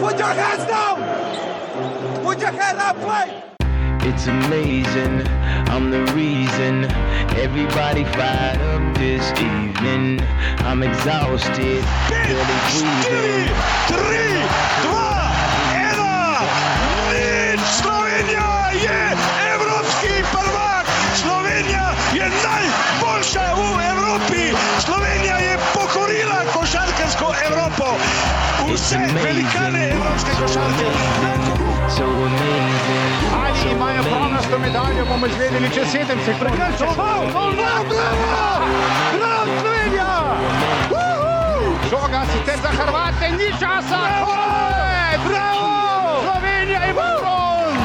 Put your hands down! Put your hands up, play! It's amazing, I'm the reason everybody fired up this evening. I'm exhausted, barely breathing. 3, 2, 1, in Slovenija je evropski prvak! Slovenija je Evropo! Vse velikane evropske košarke! Ali imajo pronasto medaljo, bomo izvedeli čez 7 sekund. Prekršek, bravo, bravo, bravo, Slovenija! Žoga sicer za Hrvate, ni časa! Bravo, bravo! Slovenija ima bron!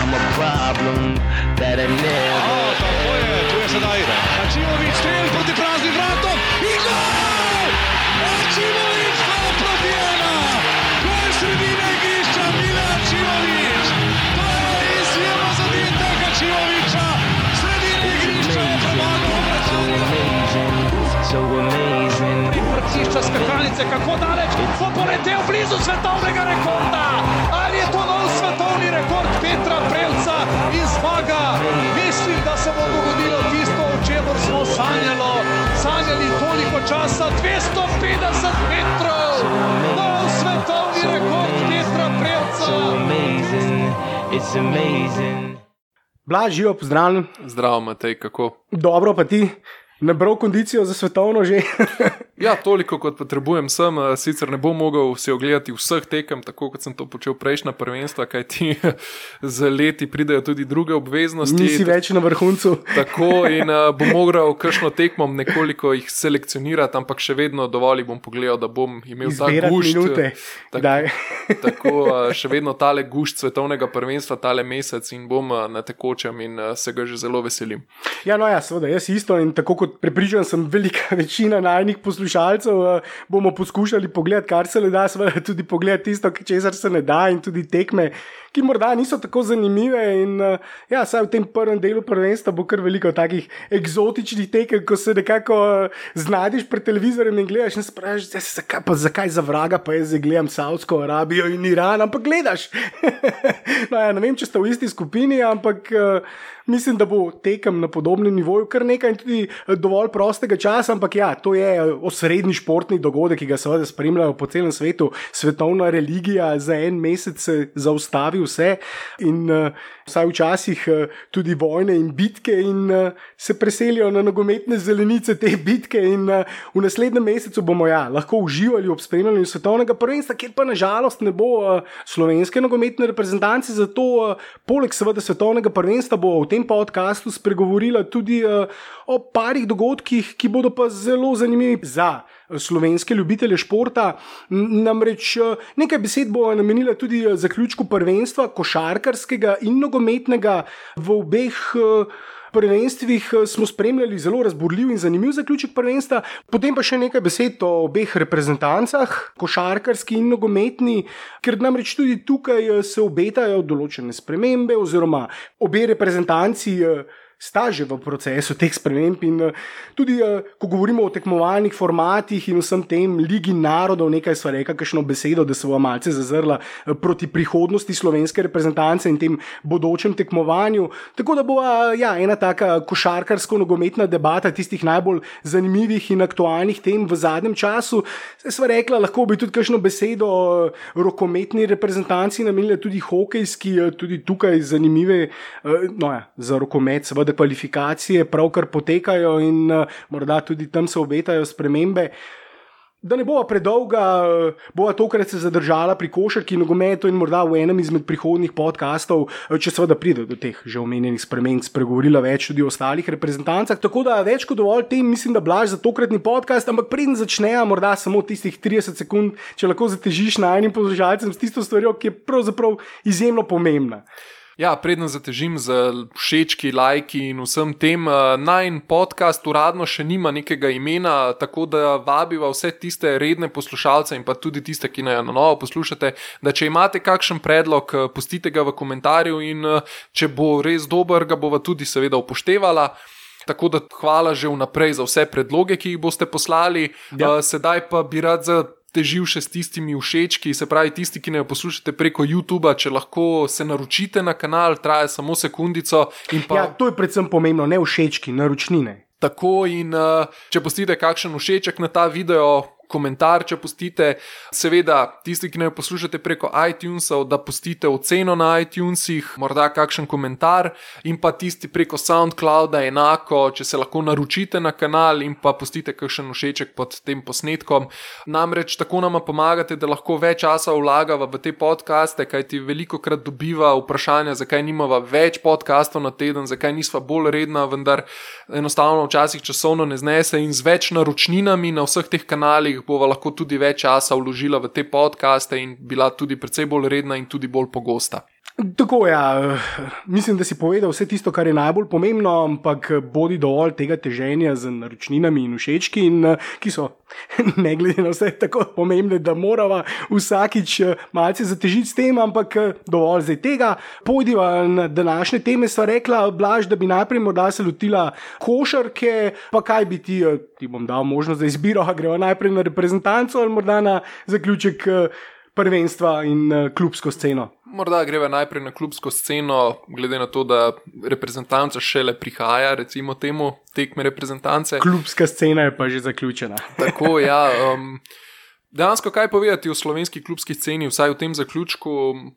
I'm a problem that I never. Tako je, tu je sedaj Ačimovič strel proti praznim vratom in gol! Ačimovič gol proti ena! Gol sredine igrišča Mila Ačimovič! To je izjemno zadetek Ačimoviča! Sredine igrišča je premagal So amazing, so amazing. Vrtišča skakalnice, kako daleč bo poletel blizu svetovnega rekorda. Ali je to nov svetovni rekord Petra Prevca in zmaga? Mislim, da se bo dogodilo tisto, o čemer smo sanjalo. Sanjali toliko časa. 250 metrov, nov svetovni rekord Petra Prevca. So amazing, it's amazing. Blaž, živo, pozdravljen. Zdravo, Matej, kako? Dobro, pa ti, nabral kondicijo za svetovno že. Ja, toliko kot potrebujem sem, eh, sicer ne bom mogel si ogledati vseh tekem, tako kot sem to počel prejšnja prvenstva, kaj ti z leti pridejo tudi druge obveznosti. Nisi več na vrhuncu. Tako in uh, bom moral kakšno tekmo nekoliko jih selekcionirati, ampak še vedno dovolj bom pogledal, da bom imel ta Izbirati gušt. minute. Tako, Kdaj? tako uh, še vedno tale gušt svetovnega prvenstva, tale mesec in bom uh, na tekočem in uh, se ga že zelo veselim. Ja, no, ja, seveda, jaz isto in tako kot prepričan sem, velika večina najnih poslušalcev eh, bomo poskušali pogledati, kar se le da, seveda tudi pogledati tisto, česar se ne da in tudi tekme. Ki morda niso tako zanimive, in uh, ja, saj v tem prvem delu prvenstva bo kar veliko takih eksotičnih tekem, ko se nekako uh, znajdeš pred televizorjem in gledaš in se sprašuješ, zakaj, pa, zakaj za vraga pa jaz gledam Saudsko Arabijo in Iran, ampak gledaš. no, ja, ne vem, če ste v isti skupini, ampak. Uh, Mislim, da bo tekem na podobnem nivoju kar nekaj in tudi eh, dovolj prostega časa, ampak ja, to je eh, osrednji športni dogodek, ki ga seveda spremljajo po celem svetu. Svetovna religija za en mesec se zaustavi vse in uh, vsaj včasih uh, tudi vojne in bitke in uh, se preselijo na nogometne zelenice te bitke in uh, v naslednjem mesecu bomo ja, lahko uživali ob spremljanju svetovnega prvenstva, kjer pa nažalost ne bo uh, slovenske nogometne reprezentance, zato uh, poleg seveda svetovnega prvenstva bo v tem tem podkastu spregovorila tudi uh, o parih dogodkih, ki bodo pa zelo zanimivi za slovenske ljubitelje športa. Namreč nekaj besed bo namenila tudi zaključku prvenstva, košarkarskega in nogometnega v obeh. Uh, Prvenstvih smo spremljali zelo razburljiv in zanimiv zaključek prvenstva, potem pa še nekaj besed o obeh reprezentancah, košarkarski in nogometni, ker namreč tudi tukaj se obetajo določene spremembe, oziroma obe reprezentanci sta že v procesu teh sprememb. In tudi, ko govorimo o tekmovalnih formatih in vsem tem, Ligi narodov, nekaj sva rekla, kakšno besedo, da se bo malce zazrla proti prihodnosti slovenske reprezentance in tem bodočem tekmovanju. Tako da bo ja, ena taka košarkarsko-nogometna debata tistih najbolj zanimivih in aktualnih tem v zadnjem času. Sva rekla, lahko bi tudi kakšno besedo rokometni reprezentanci namenila, tudi hokejski, tudi tukaj zanimive, no ja, za rokomet, seveda da kvalifikacije pravkar potekajo in uh, morda tudi tam se obetajo spremembe. Da ne bo predolga, bo tokrat se zadržala pri košarki in nogometu in morda v enem izmed prihodnjih podkastov, če seveda pride do teh že omenjenih sprememb, spregovorila več tudi o ostalih reprezentancah. Tako da več kot dovolj tem, mislim, da blaž za tokratni podcast, ampak preden začnejo, morda samo tistih 30 sekund, če lahko zatežiš na enim poslušalcem s tisto stvarjo, ki je pravzaprav izjemno pomembna. Ja, predno zatežim z všečki, lajki in vsem tem. Najn podcast uradno še nima nekega imena, tako da vabiva vse tiste redne poslušalce in pa tudi tiste, ki naj na novo poslušate, da če imate kakšen predlog, pustite ga v komentarju in če bo res dober, ga bova tudi seveda upoštevala. Tako da hvala že vnaprej za vse predloge, ki jih boste poslali. Ja. Sedaj pa bi rad za težil še s tistimi všečki, se pravi, tisti, ki ne poslušate preko YouTube, če lahko se naročite na kanal, traja samo sekundico. Pa... Ja, to je predvsem pomembno, ne všečki, naročnine. Tako in uh, če postite kakšen všeček na ta video, komentar, če pustite. Seveda, tisti, ki ne poslušate preko iTunesov, da pustite oceno na iTunesih, morda kakšen komentar, in pa tisti preko SoundClouda, enako, če se lahko naročite na kanal in pa pustite kakšen všeček pod tem posnetkom. Namreč tako nam pomagate, da lahko več časa vlagava v te podcaste, kajti veliko krat dobiva vprašanja, zakaj nimava več podcastov na teden, zakaj nisva bolj redna, vendar enostavno včasih časovno ne znese in z več naročninami na vseh teh kanalih jih bova lahko tudi več časa vložila v te podkaste in bila tudi precej bolj redna in tudi bolj pogosta. Tako je, ja. mislim, da si povedal vse tisto, kar je najbolj pomembno, ampak bodi dovolj tega teženja z naročninami in všečki, in, ki so, ne glede na vse, tako pomembne, da moramo vsakič malce zatežiti s tem, ampak dovolj zdaj tega. Pojdiva na današnje teme, sva rekla, blaž, da bi najprej morda se lotila košarke, pa kaj bi ti, ti bom dal možnost za izbiro, a greva najprej na reprezentanco ali morda na zaključek prvenstva in klubsko sceno. Morda greva najprej na klubsko sceno, glede na to, da reprezentanca šele prihaja, recimo temu tekme reprezentance. Klubska scena je pa že zaključena. Tako, ja. Um, Dejansko, kaj povedati o slovenski klubski sceni, vsaj v tem zaključku?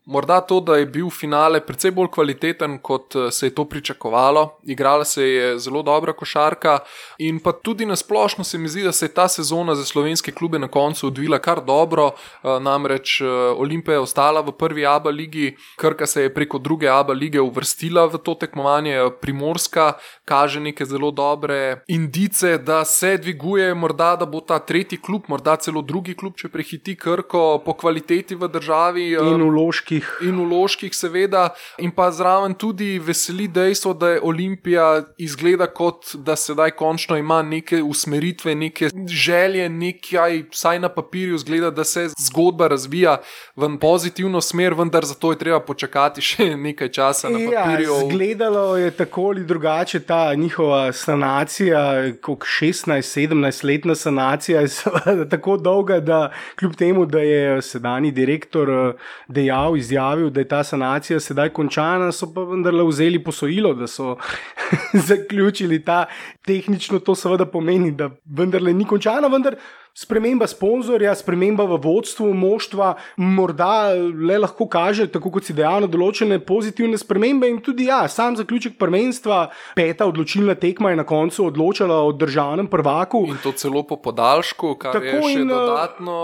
Morda to, da je bil finale precej bolj kvaliteten, kot eh, se je to pričakovalo. Igrala se je zelo dobra košarka, in pa tudi na splošno se mi zdi, da se je ta sezona za slovenske klube na koncu odvila kar dobro. Eh, namreč eh, Olimpija je ostala v prvi ABA ligi, Krka se je preko druge ABA lige uvrstila v to tekmovanje, Primorska kaže neke zelo dobre indice, da se dviguje, morda da bo ta tretji klub, morda celo drugi klub, če prehiti Krko po kvaliteti v državi. In uloških. In uloških, seveda. In pa zraven tudi veseli dejstvo, da je Olimpija izgleda kot da sedaj končno ima neke usmeritve, neke želje, nekaj, vsaj na papirju, zgleda, da se zgodba razvija v pozitivno smer, vendar za to je treba počakati še nekaj časa na ja, papirju. Ja, zgledalo je tako ali drugače ta njihova sanacija, kot 16-17 letna sanacija, je tako dolga, da kljub temu, da je sedajni direktor eh, dejal, izjavil, da je ta sanacija sedaj končana, so pa vendarle vzeli posojilo, da so zaključili ta tehnično, to seveda pomeni, da vendarle ni končana, vendar sprememba sponzorja, sprememba v vodstvu moštva, morda le lahko kaže, tako kot si dejal, določene pozitivne spremembe. In tudi, ja, sam zaključek prvenstva, peta odločilna tekma je na koncu odločala o državnem prvaku. In to celo po podaljšku, kar tako je še in, eh, dodatno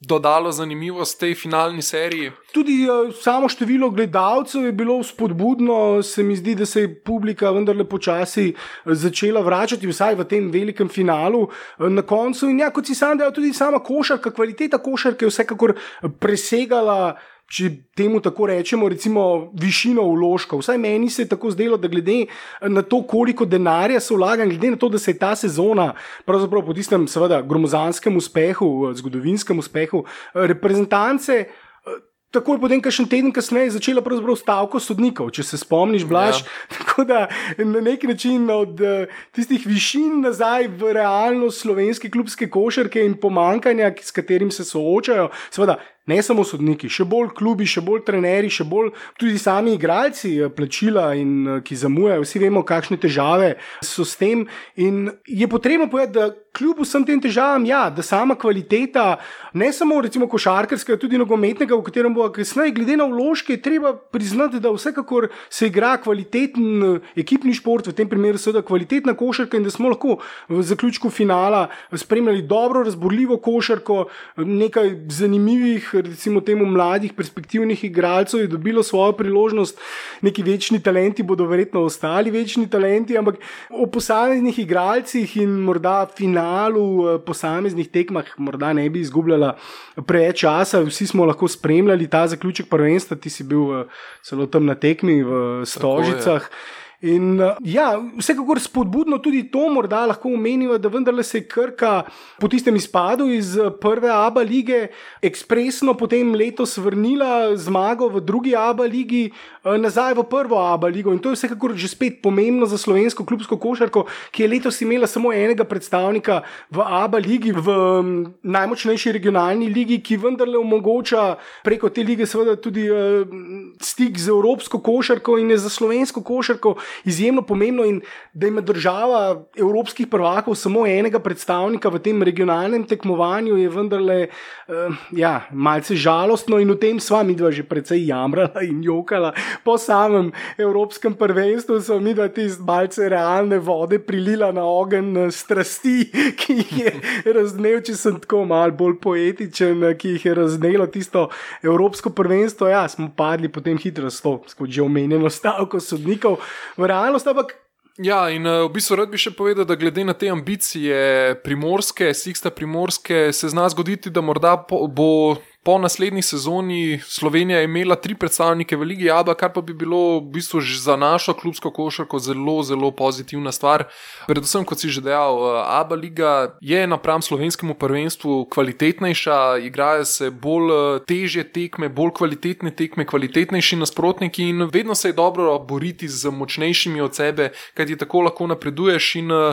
dodalo zanimivost tej finalni seriji. Tudi uh, samo število gledalcev je bilo spodbudno, se mi zdi, da se je publika vendarle počasi začela vračati, vsaj v tem velikem finalu na koncu. In ja, kot si sam dejal, tudi sama košarka, kvaliteta košarke je vsekakor presegala. Če temu tako rečemo, recimo višino vložkov. Vsaj meni se je tako zdelo, da glede na to, koliko denarja se vlaga, glede na to, da se je ta sezona, pravzaprav po tistem, seveda, gromozanskem uspehu, zgodovinskem uspehu, reprezentance. Takoj potem, kar še teden kasneje, je začela stavka sodnikov, če se spomniš, blaž. Ja. Tako da na neki način od uh, tistih višin nazaj v realnost slovenske klubske košarke in pomankanja, s katerim se soočajo, seveda ne samo sodniki, še bolj klubi, še bolj trenerji, še bolj tudi sami igralci, eh, plačila in eh, ki zamujajo. Vsi vemo, kakšne težave so s tem. In je potrebno povedati, da kljub vsem tem težavam, ja, da sama kvaliteta, ne samo recimo košarkarskega, tudi nogometnega, v katerem bo kasneje, glede na vložke, treba priznati, da vsekakor se igra kvaliteten eh, ekipni šport, v tem primeru seveda kvalitetna košarka in da smo lahko v zaključku finala spremljali dobro, razborljivo košarko, nekaj zanimivih recimo temu mladih, perspektivnih igralcev je dobilo svojo priložnost, neki večni talenti bodo verjetno ostali večni talenti, ampak o posameznih igralcih in morda finalu, eh, posameznih tekmah, morda ne bi izgubljala preveč časa. Vsi smo lahko spremljali ta zaključek prvenstva, ti si bil eh, celo tam na tekmi v Stožicah. In uh, ja, vsekakor spodbudno tudi to, morda lahko omenimo, da vendarle se je Krka po tistem izpadu iz uh, prve ABA lige ekspresno potem letos vrnila zmago v drugi ABA ligi nazaj v prvo ABA ligo. In to je vsekakor že spet pomembno za slovensko klubsko košarko, ki je letos imela samo enega predstavnika v ABA ligi, v um, najmočnejši regionalni ligi, ki vendarle omogoča preko te lige tudi uh, stik z evropsko košarko in je za slovensko košarko izjemno pomembno in da ima država evropskih prvakov samo enega predstavnika v tem regionalnem tekmovanju, je vendarle uh, ja, malce žalostno in v tem sva mi dva že precej jamrala in jokala po samem evropskem prvenstvu, so mi dva tiste malce realne vode prilila na ogen strasti, ki jih je raznel, če sem tako mal bolj poetičen, ki jih je raznelo tisto evropsko prvenstvo. Ja, smo padli potem hitro s to, skozi že omenjeno stavko sodnikov v realnost, ampak. Ja, in uh, v bistvu rad bi še povedal, da glede na te ambicije primorske, Sixta primorske, se zna zgoditi, da morda bo po naslednji sezoni Slovenija imela tri predstavnike v Ligi Abu, kar pa bi bilo v bistvu za našo klubsko košarko zelo, zelo pozitivna stvar. Predvsem, kot si že dejal, Abu Liga je napram slovenskemu prvenstvu kvalitetnejša, igrajo se bolj eh, teže tekme, bolj kvalitetne tekme, kvalitetnejši nasprotniki in vedno se je dobro boriti z močnejšimi od sebe, kajti tako lahko napreduješ in eh,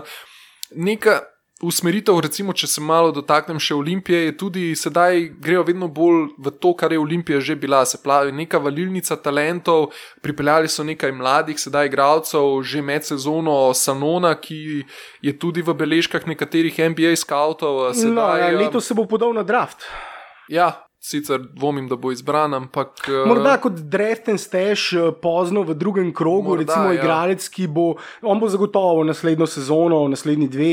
neka usmeritev, recimo, če se malo dotaknem še Olimpije, je tudi sedaj grejo vedno bolj v to, kar je Olimpija že bila. Se pravi, neka valilnica talentov, pripeljali so nekaj mladih, sedaj igralcev, že med sezono Sanona, ki je tudi v beležkah nekaterih NBA skautov. Sedaj, no, ja, leto se bo podal na draft. Ja, sicer dvomim, da bo izbran, ampak. Morda kot dreften stež pozno v drugem krogu, morda, recimo ja. igralec, ki bo, on bo zagotovo naslednjo sezono, naslednji dve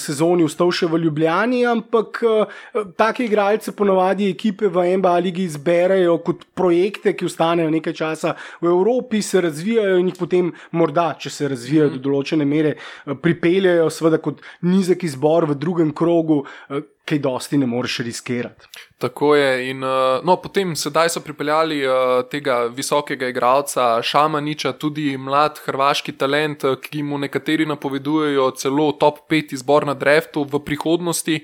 sezoni ustal še v Ljubljani, ampak take igralce ponovadi ekipe v NBA ligi izberejo kot projekte, ki ostanejo nekaj časa v Evropi, se razvijajo in jih potem morda, če se razvijajo mm. do določene mere, pripeljejo seveda kot nizek izbor v drugem krogu kaj dosti ne moreš riskirati. Tako je. In, uh, no, potem sedaj so pripeljali uh, tega visokega igralca Šamaniča, tudi mlad hrvaški talent, uh, ki mu nekateri napovedujejo celo top 5 izbor na dreftu v prihodnosti.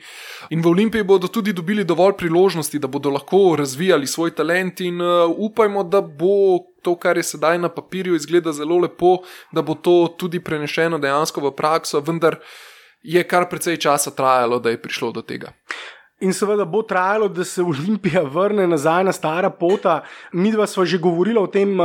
In v Olimpiji bodo tudi dobili dovolj priložnosti, da bodo lahko razvijali svoj talent in upajmo, da bo. To, kar je sedaj na papirju, izgleda zelo lepo, da bo to tudi prenešeno dejansko v prakso, vendar uh, je kar precej časa trajalo, da je prišlo do tega. In seveda bo trajalo, da se Olimpija vrne nazaj na stara pota. Mi dva smo že govorili o tem.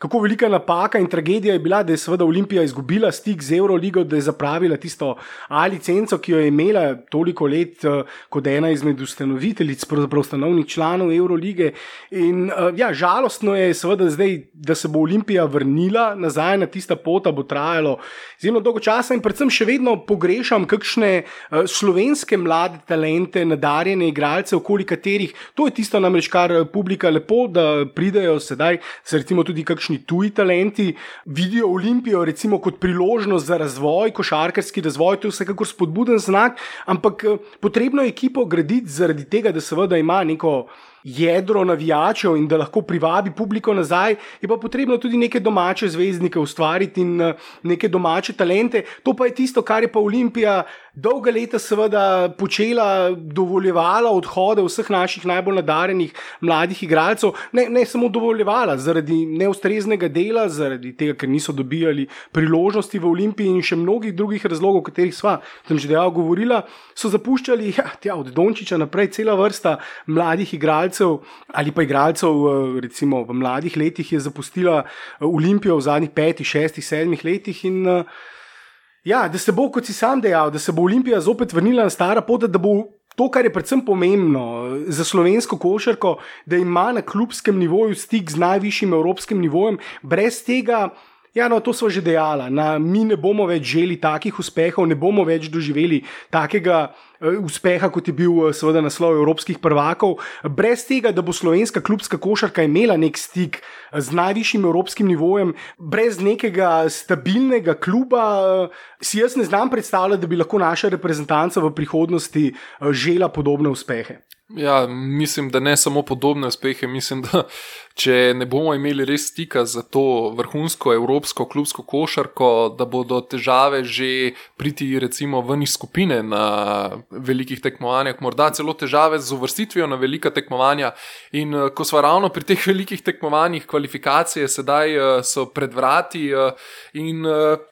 Kako velika napaka in tragedija je bila, da je seveda Olimpija izgubila stik z Euroligo, da je zapravila tisto A licenco, ki jo je imela toliko let uh, kot ena izmed ustanoviteljic, pravzaprav ustanovnih članov Eurolige. In uh, ja, žalostno je seveda zdaj, da se bo Olimpija vrnila nazaj na tista pota, bo trajalo zelo dolgo časa in predvsem še vedno pogrešam kakšne uh, slovenske mlade talente, nadarjene igralce, okoli katerih, to je tisto namreč, kar publika lepo, da pridejo sedaj, se recimo tudi kakšne kakšni tuji talenti vidijo Olimpijo recimo, kot priložnost za razvoj, košarkarski razvoj, to je vsekakor spodbuden znak, ampak eh, potrebno je ekipo graditi zaradi tega, da seveda ima neko jedro navijačev in da lahko privabi publiko nazaj, je pa potrebno tudi neke domače zvezdnike ustvariti in eh, neke domače talente. To pa je tisto, kar je pa Olimpija dolga leta seveda počela, dovoljevala odhode vseh naših najbolj nadarenih mladih igralcev. Ne, ne samo dovoljevala zaradi neustreznega dela, zaradi tega, ker niso dobijali priložnosti v Olimpiji in še mnogih drugih razlogov, o katerih sva tam že dejal govorila, so zapuščali ja, tja, od Dončiča naprej cela vrsta mladih igralcev ali pa igralcev, eh, recimo v mladih letih, je zapustila eh, Olimpijo v zadnjih petih, šestih, sedmih letih. In, eh, ja, da se bo, kot si sam dejal, da se bo Olimpija zopet vrnila na stara pot, da bo. To, kar je predvsem pomembno za slovensko košarko, da ima na klubskem nivoju stik z najvišjim evropskim nivojem, brez tega, ja, no, to smo že dejali, mi ne bomo več želi takih uspehov, ne bomo več doživeli takega. Eh, uspeha, kot je bil eh, seveda naslov evropskih prvakov, brez tega, da bo slovenska klubska košarka imela nek stik eh, z najvišjim evropskim nivojem, brez nekega stabilnega kluba, si jaz ne znam predstavljati, da bi lahko naša reprezentanca v prihodnosti žela podobne uspehe. Ja, mislim, da ne samo podobne uspehe, mislim, da če ne bomo imeli res stika za to vrhunsko evropsko klubsko košarko, da bodo težave že priti recimo ven iz skupine na velikih tekmovanjah, morda celo težave z uvrstitvijo na velika tekmovanja. In uh, ko smo ravno pri teh velikih tekmovanjih, kvalifikacije sedaj uh, so pred vrati uh, in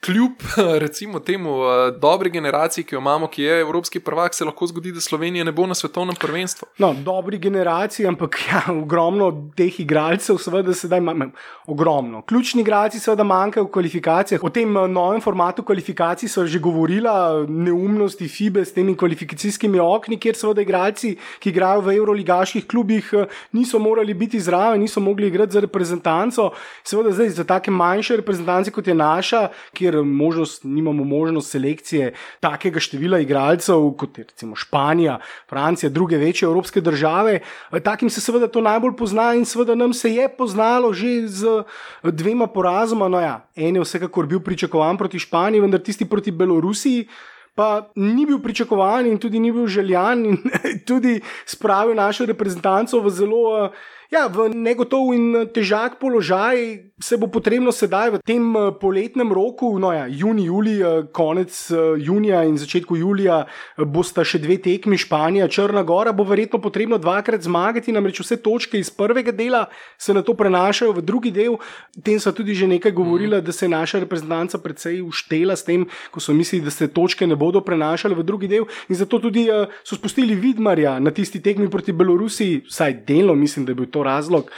kljub recimo temu dobri generaciji, ki jo imamo, ki je evropski prvak, se lahko zgodi, da Slovenija ne bo na svetovnem prvenstvu. No, dobri generaciji, ampak ja, ogromno teh igralcev, seveda, sedaj imamo ogromno. Ključni igralci, seveda, manjkajo v kvalifikacijah. O tem novem formatu kvalifikacij so že govorila, neumnosti FIBE s temi kvalifikacijskimi okni, kjer seveda igralci, ki igrajo v evroligaških klubih, niso morali biti zraven, niso mogli igrati za reprezentanco. Seveda, zdaj za take manjše reprezentance, kot je naša, kjer možnost, nimamo možnost selekcije takega števila igralcev, kot je recimo Španija, Francija, druge večje evropske države. Takim se seveda to najbolj pozna in seveda nam se je poznalo že z dvema porazoma. No ja, en je vsekakor bil pričakovan proti Španiji, vendar tisti proti Belorusiji. Pa ni bil pričakovan in tudi ni bil željan, in tudi spravil našo reprezentanco v zelo ja, v negotov in težak položaj. Se bo potrebno sedaj v tem poletnem roku, no ja, juni, juli, konec junija in začetku julija, bosta še dve tekmi, Španija, Črna Gora, bo verjetno potrebno dvakrat zmagati, namreč vse točke iz prvega dela se na to prenašajo v drugi del. Tem so tudi že nekaj govorila, da se je naša reprezentanca precej uštela s tem, ko so mislili, da se točke ne bodo prenašale v drugi del. In zato tudi so spustili Vidmarja na tisti tekmi proti Belorusiji, vsaj delno, mislim, da je bil to razlog,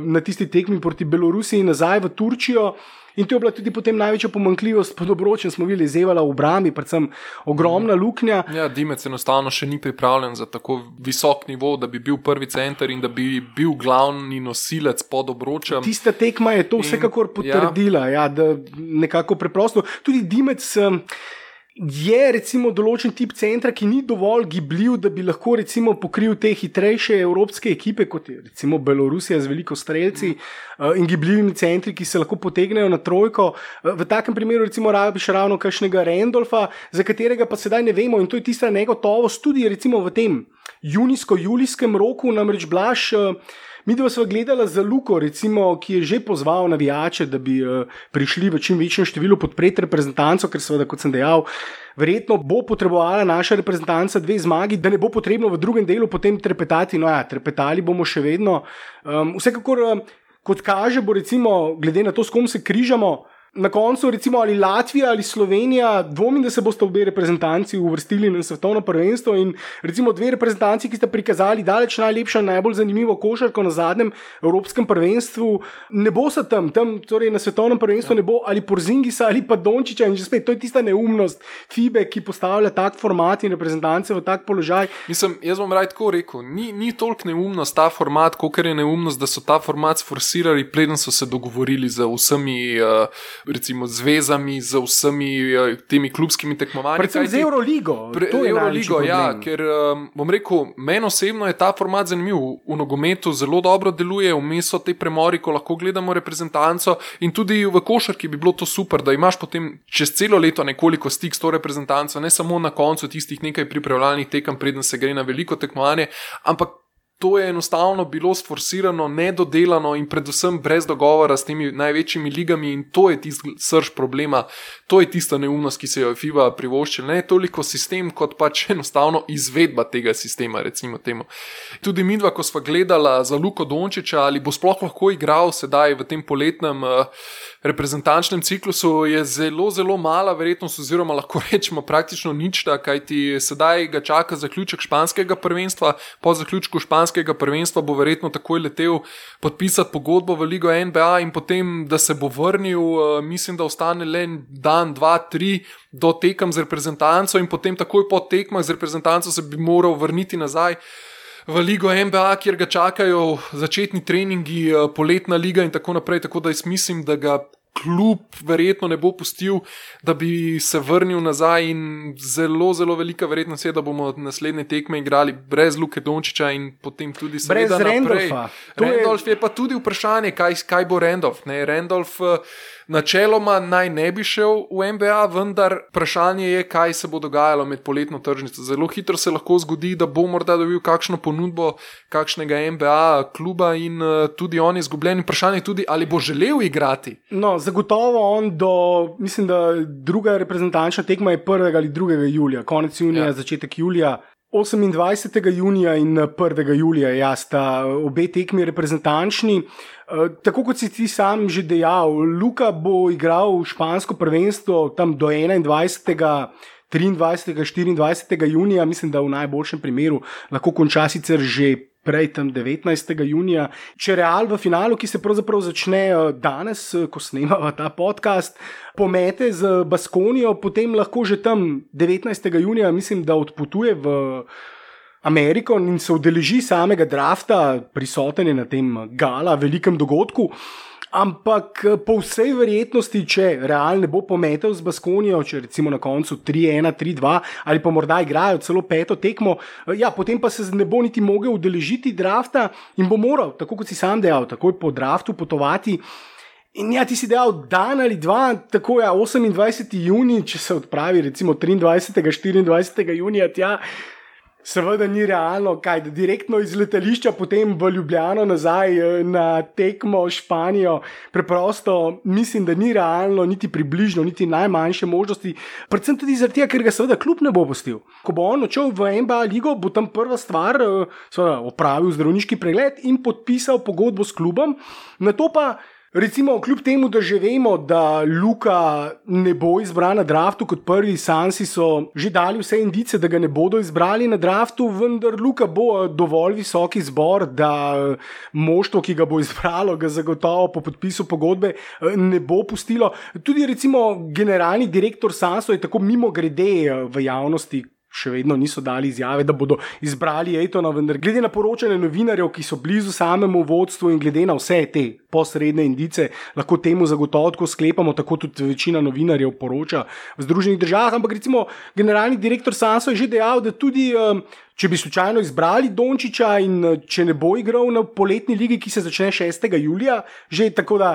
na tisti tekmi proti Belorusiji in nazaj v Turčijo. In to je bila tudi potem največja pomankljivost pod obročem, smo videli, zevala v obrambi, predvsem ogromna luknja. Ja, Dimec enostavno še ni pripravljen za tako visok nivo, da bi bil prvi center in da bi bil glavni nosilec pod obročem. Tista tekma je to vsekakor potrdila, ja. Ja, da nekako preprosto. Tudi Dimec. Je recimo določen tip centra, ki ni dovolj gibljiv, da bi lahko recimo pokril te hitrejše evropske ekipe, kot je recimo Belorusija z veliko streljci mm. in gibljivimi centri, ki se lahko potegnejo na trojko. V takem primeru recimo rabiš ravno kakšnega Randolfa, za katerega pa sedaj ne vemo in to je tista negotovost tudi recimo v tem junijsko-julijskem roku, namreč Blaž. Mi dva smo gledali za Luko, recimo, ki je že pozval navijače, da bi uh, prišli v čim večjem številu podpreti reprezentanco, ker seveda, kot sem dejal, verjetno bo potrebovala naša reprezentanca dve zmagi, da ne bo potrebno v drugem delu potem trepetati. No ja, trepetali bomo še vedno. Um, vsekakor, um, kot kaže, bo recimo, glede na to, s kom se križamo. Na koncu, recimo, ali Latvija ali Slovenija, dvomim, da se boste obe reprezentanci uvrstili na svetovno prvenstvo. In recimo dve reprezentanci, ki sta prikazali daleč najlepšo in najbolj zanimivo košarko na zadnjem evropskem prvenstvu, ne bo se tam, tam torej na svetovnem prvenstvu ja. ne bo ali Porzingisa ali pa Dončiča. In že spet, to je tista neumnost FIBE, ki postavlja tak format in reprezentance v tak položaj. Mislim, jaz bom raj tako rekel, ni, ni toliko neumnost ta format, koliko je neumnost, da so ta format sforsirali, preden so se dogovorili z vsemi. Uh, recimo zvezami, z vsemi uh, temi klubskimi tekmovanji. Predvsem z Euroligo. Pre, Euroligo, ja, ker um, bom rekel, meni osebno je ta format zanimiv. V nogometu zelo dobro deluje, vmes so te premori, ko lahko gledamo reprezentanco in tudi v košarki bi bilo to super, da imaš potem čez celo leto nekoliko stik s to reprezentanco, ne samo na koncu tistih nekaj pripravljalnih tekem, preden se gre na veliko tekmovanje, ampak to je enostavno bilo sforsirano, nedodelano in predvsem brez dogovora s temi največjimi ligami, in to je tisti srč problema, to je tista neumnost, ki se jo je FIBA privoščila. Ne toliko sistem, kot pač enostavno izvedba tega sistema. Tudi mi dva, ko smo gledali za Luko Dončiča, ali bo sploh lahko igral sedaj v tem poletnem. Uh, reprezentančnem ciklusu je zelo, zelo mala verjetnost, oziroma lahko rečemo praktično nič, kajti sedaj ga čaka zaključek španskega prvenstva. Po zaključku španskega prvenstva bo verjetno takoj letel podpisati pogodbo v Ligo NBA in potem, da se bo vrnil, eh, mislim, da ostane le dan, dva, tri do tekem z reprezentanco in potem takoj po tekmah z reprezentanco se bi moral vrniti nazaj v Ligo NBA, kjer ga čakajo začetni treningi, eh, poletna liga in tako naprej. Tako da jaz mislim, da ga klub verjetno ne bo pustil, da bi se vrnil nazaj in zelo, zelo velika verjetnost je, da bomo naslednje tekme igrali brez Luke Dončiča in potem tudi Brez. Randolfa. To je- Randolf je pa tudi vprašanje, kaj, kaj bo Randolf. Ne? Randolf eh, načeloma naj ne bi šel v NBA, vendar vprašanje je, kaj se bo dogajalo med poletno tržnico. Zelo hitro se lahko zgodi, da bo morda dobil kakšno ponudbo kakšnega NBA kluba in uh, tudi on je izgubljen. Vprašanje je tudi, ali bo želel igrati. No, zagotovo on do, mislim, da druga reprezentančna tekma je 1. ali 2. julija, konec junija, Ja. ja. začetek julija. 28. junija in 1. julija, ja, sta obe tekmi reprezentančni. Eh, Tako kot si ti sam že dejal, Luka bo igral špansko prvenstvo tam do 21. 23. 24. junija, mislim, da v najboljšem primeru lahko konča sicer že prej, tam 19. junija. Če Real v finalu, ki se pravzaprav začne eh, danes, eh, ko snemamo ta podcast, pomete z Baskonijo, potem lahko že tam 19. junija, mislim, da odpotuje v. Ameriko in se udeleži samega drafta, prisoten je na tem gala, velikem dogodku. Ampak eh, po vsej verjetnosti, če Real ne bo pometel z Baskonijo, če recimo na koncu 3-1, 3-2 ali pa morda igrajo celo peto tekmo, eh, ja, potem pa se ne bo niti mogel udeležiti drafta in bo moral, tako kot si sam dejal, takoj po draftu potovati. In ja, ti si dejal dan ali dva, tako je 28. juni, če se odpravi recimo 23. 24. junija tja. Seveda ni realno, kaj da direktno iz letališča potem v Ljubljano nazaj eh, na tekmo Španijo. Preprosto mislim, da ni realno, niti približno, niti najmanjše možnosti. Predvsem tudi tega, ker ga seveda klub ne bo pustil. Ko bo on odšel v NBA ligo, bo tam prva stvar, eh, seveda opravil zdravniški pregled in podpisal pogodbo s klubom, na to pa. Recimo, kljub temu, da že vemo, da Luka ne bo izbran na draftu kot prvi, Sansi so že dali vse indice, da ga ne bodo izbrali na draftu, vendar Luka bo dovolj visoki zbor, da moštvo, ki ga bo izbralo, ga zagotovo po podpisu pogodbe ne bo pustilo. Tudi recimo generalni direktor Sanso je tako mimo grede eh, v javnosti še vedno niso dali izjave, da bodo izbrali Ejtona, vendar glede na poročanje novinarjev, ki so blizu samemu vodstvu in glede na vse te posredne indice, lahko temu zagotovo sklepamo, tako tudi večina novinarjev poroča v Združenih državah. Ampak recimo generalni direktor Sanso je že dejal, da tudi. Um, Če bi slučajno izbrali Dončiča in eh, če ne bo igral na poletni ligi, ki se začne 6. julija, že tako da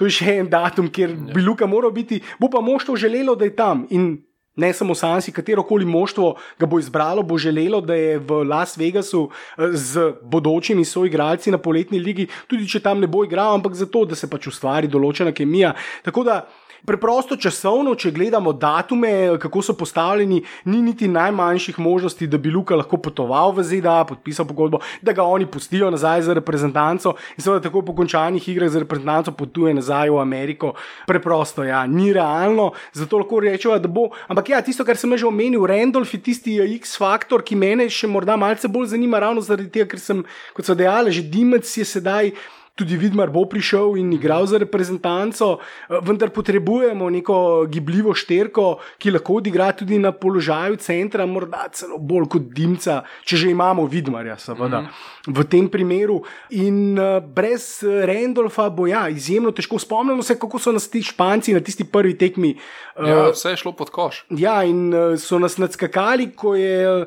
to je še en datum, kjer bi Luka moral biti, bo pa moštvo želelo, da je tam. In ne samo Sansi, katero koli moštvo ga bo izbralo, bo želelo, da je v Las Vegasu eh, z bodočimi soigralci na poletni ligi, tudi če tam ne bo igral, ampak zato, da se pač ustvari določena kemija. Tako da. Preprosto časovno, če gledamo datume, kako so postavljeni, ni niti najmanjših možnosti, da bi Luka lahko potoval v ZDA, podpisal pogodbo, da ga oni pustijo nazaj za reprezentanco in seveda tako po končanih igrah za reprezentanco potuje nazaj v Ameriko. Preprosto, ja, ni realno, zato lahko rečemo, da bo. Ampak ja, tisto, kar sem že omenil, Randolph je tisti X-faktor, ki mene še morda malce bolj zanima, ravno zaradi tega, ker sem, kot so dejali, že Dimec je sedaj. Tudi Vidmar bo prišel in igral za reprezentanco, eh, vendar potrebujemo neko gibljivo šterko, ki lahko odigra tudi na položaju centra, morda celo bolj kot Dimca, če že imamo Vidmarja, seveda, mm -hmm. v tem primeru. In uh, brez eh, Randolfa bo ja, izjemno težko. Spomnimo se, kako so nas ti Španci na tisti prvi tekmi. Ja, vse je šlo pod koš. Ja, in so nas nadskakali, ko je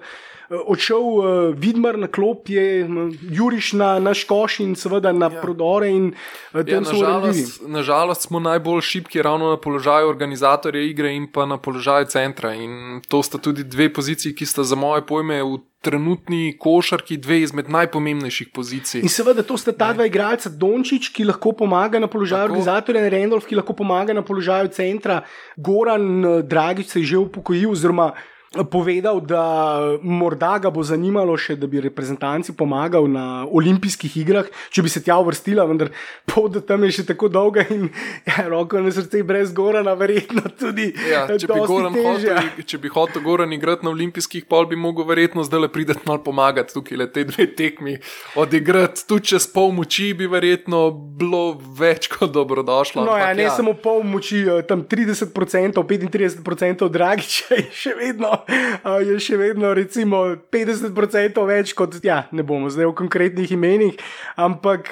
odšel uh, Vidmar na klop, je Juriš na, na Škoš in seveda na ja. prodore. In, uh, Ja, nažalost, nažalost smo najbolj šibki ravno na položaju organizatorja igre in pa na položaju centra. In to sta tudi dve poziciji, ki sta za moje pojme v trenutni košarki dve izmed najpomembnejših pozicij. In seveda to sta ta dva igralca, Dončić, ki lahko pomaga na položaju Tako. organizatorja, in Randolph, ki lahko pomaga na položaju centra. Goran eh, Dragič se je že upokojil, oziroma povedal, da morda ga bo zanimalo še, da bi reprezentanci pomagal na olimpijskih igrah, če bi se tja uvrstila, vendar pot do tam je še tako dolga in ja, roko na srce brez Gorana, verjetno tudi. Ja, če, bi hotel, če bi hotel Goran igrati na olimpijskih, pol bi mogel verjetno zdaj le prideti malo pomagati tukaj, le te dve tekmi odigrati. Tudi čez pol moči bi verjetno bilo več kot dobrodošlo. No, ja, ampak ne ja. samo pol moči, eh, tam 30%, 35% Dragiča je še vedno je še vedno recimo 50% več kot, ja, ne bomo zdaj v konkretnih imenih, ampak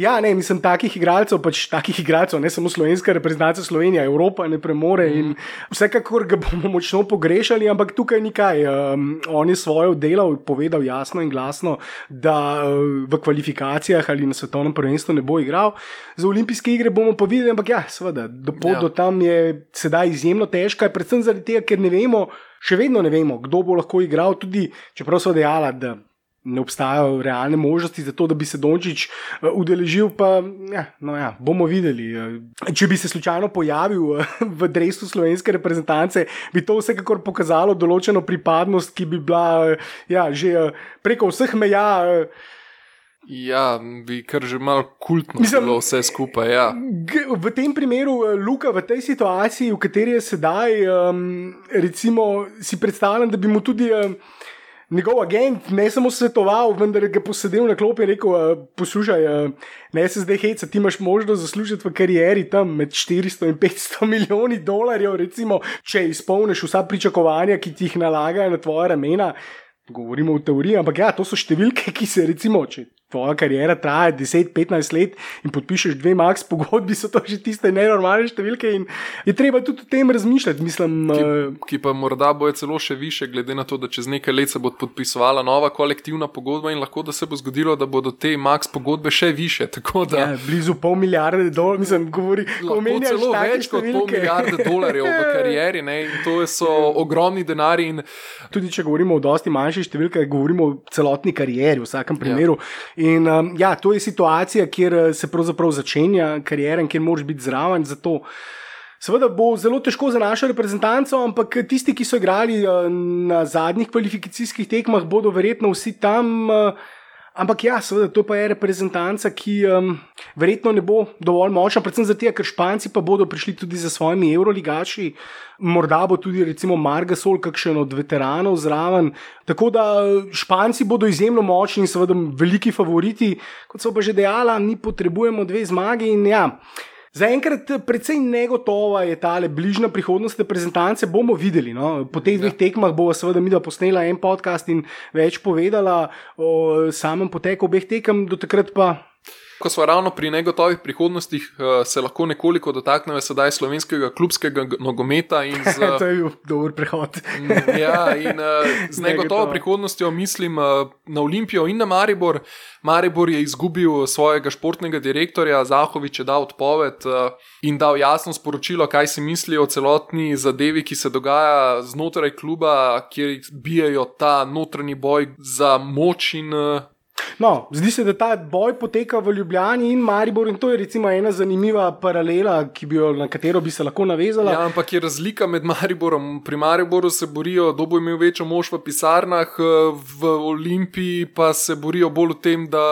ja, ne, mislim, takih igralcev, pač takih igralcev, ne samo slovenska reprezentanca Slovenija, Evropa ne premore in vsekakor ga bomo močno pogrešali, ampak tukaj ni kaj. Um, on je svoje delal, povedal jasno in glasno, da uh, v kvalifikacijah ali na svetovnem prvenstvu ne bo igral. Za olimpijske igre bomo pa videli, ampak ja, seveda, do pot Ja. do tam je sedaj izjemno težka, predvsem zaradi tega, ker ne vemo, še vedno ne vemo, kdo bo lahko igral, tudi čeprav so dejala, da. Ne obstajajo realne možnosti za to, da bi se Dončić uh, udeležil, pa ja, no ja, bomo videli. Uh, če bi se slučajno pojavil uh, v drevesu slovenske reprezentance, bi to vsekakor pokazalo določeno pripadnost, ki bi bila ja, že preko vseh meja. Ja, bi kar že malo kultno Mislim- bilo vse skupaj. Ja. V tem primeru, eh, Luka, v tej situaciji, v kateri je sedaj, um, recimo, si predstavljam, da bi mu tudi um, njegov agent ne samo svetoval, vendar ga posedel na klopi in rekel: uh, Poslušaj, uh, ne se zdaj heca, ti imaš možnost zaslužiti v karieri tam med 400 in 500 milijoni dolarjev, recimo, če izpolniš vsa pričakovanja, ki ti jih nalagajo na tvoje ramena. Govorimo v teoriji, ampak ja, to so številke, ki se recimo, če tvoja kariera traja 10-15 let in podpišeš dve max pogodbi, so to že tiste nenormalne številke in je treba tudi o tem razmišljati. Mislim, Ki, uh, ki pa morda bojo celo še više, glede na to, da čez nekaj let se bo podpisovala nova kolektivna pogodba in lahko da se bo zgodilo, da bodo te max pogodbe še više. Da ja, blizu pol milijarde dolarjev, mislim, govori, celo več kot pol številke. milijarde dolarjev v karieri ne, in to so ogromni denari. In Tudi če govorimo o dosti manjših številkah, govorimo o celotni karieri, v vsakem primeru. Ja. In um, ja, to je situacija, kjer eh, se pravzaprav začenja kariera in kjer moraš biti zraven. Zato seveda bo zelo težko za našo reprezentanco, ampak tisti, ki so igrali eh, na zadnjih kvalifikacijskih tekmah, bodo verjetno vsi tam. eh, Ampak ja, seveda, to pa je reprezentanca, ki um, verjetno ne bo dovolj močna, predvsem zato, ker Španci pa bodo prišli tudi za svojimi evroligaši, morda bo tudi recimo Margasol, kakšen od veteranov zraven. Tako da Španci bodo izjemno močni in seveda veliki favoriti, kot so pa že dejala, mi potrebujemo dve zmagi in ja. Zaenkrat precej negotova je ta bližnja prihodnost reprezentance, bomo videli. No? Po teh dveh tekmah bo seveda mi da posnela en podcast in več povedala o samem poteku obeh tekem, do takrat pa. Ko smo ravno pri negotovih prihodnostih, eh, se lahko nekoliko dotaknemo sedaj slovenskega klubskega nogometa in z, to je bil dober prehod. ja, in, uh, z negotovo prihodnostjo mislim uh, na Olimpijo in na Maribor. Maribor je izgubil svojega športnega direktorja, Zahovič je dal odpoved in dal jasno sporočilo, kaj si misli o celotni zadevi, ki se dogaja znotraj kluba, kjer bijajo ta notranji boj za moč in No, zdi se, da ta boj poteka v Ljubljani in Mariboru, in to je recimo ena zanimiva paralela, jo, na katero bi se lahko navezala. Ja, ampak je razlika med Mariborom. Pri Mariboru se borijo, kdo bo imel večjo moč v pisarnah, v Olimpiji pa se borijo bolj v tem, da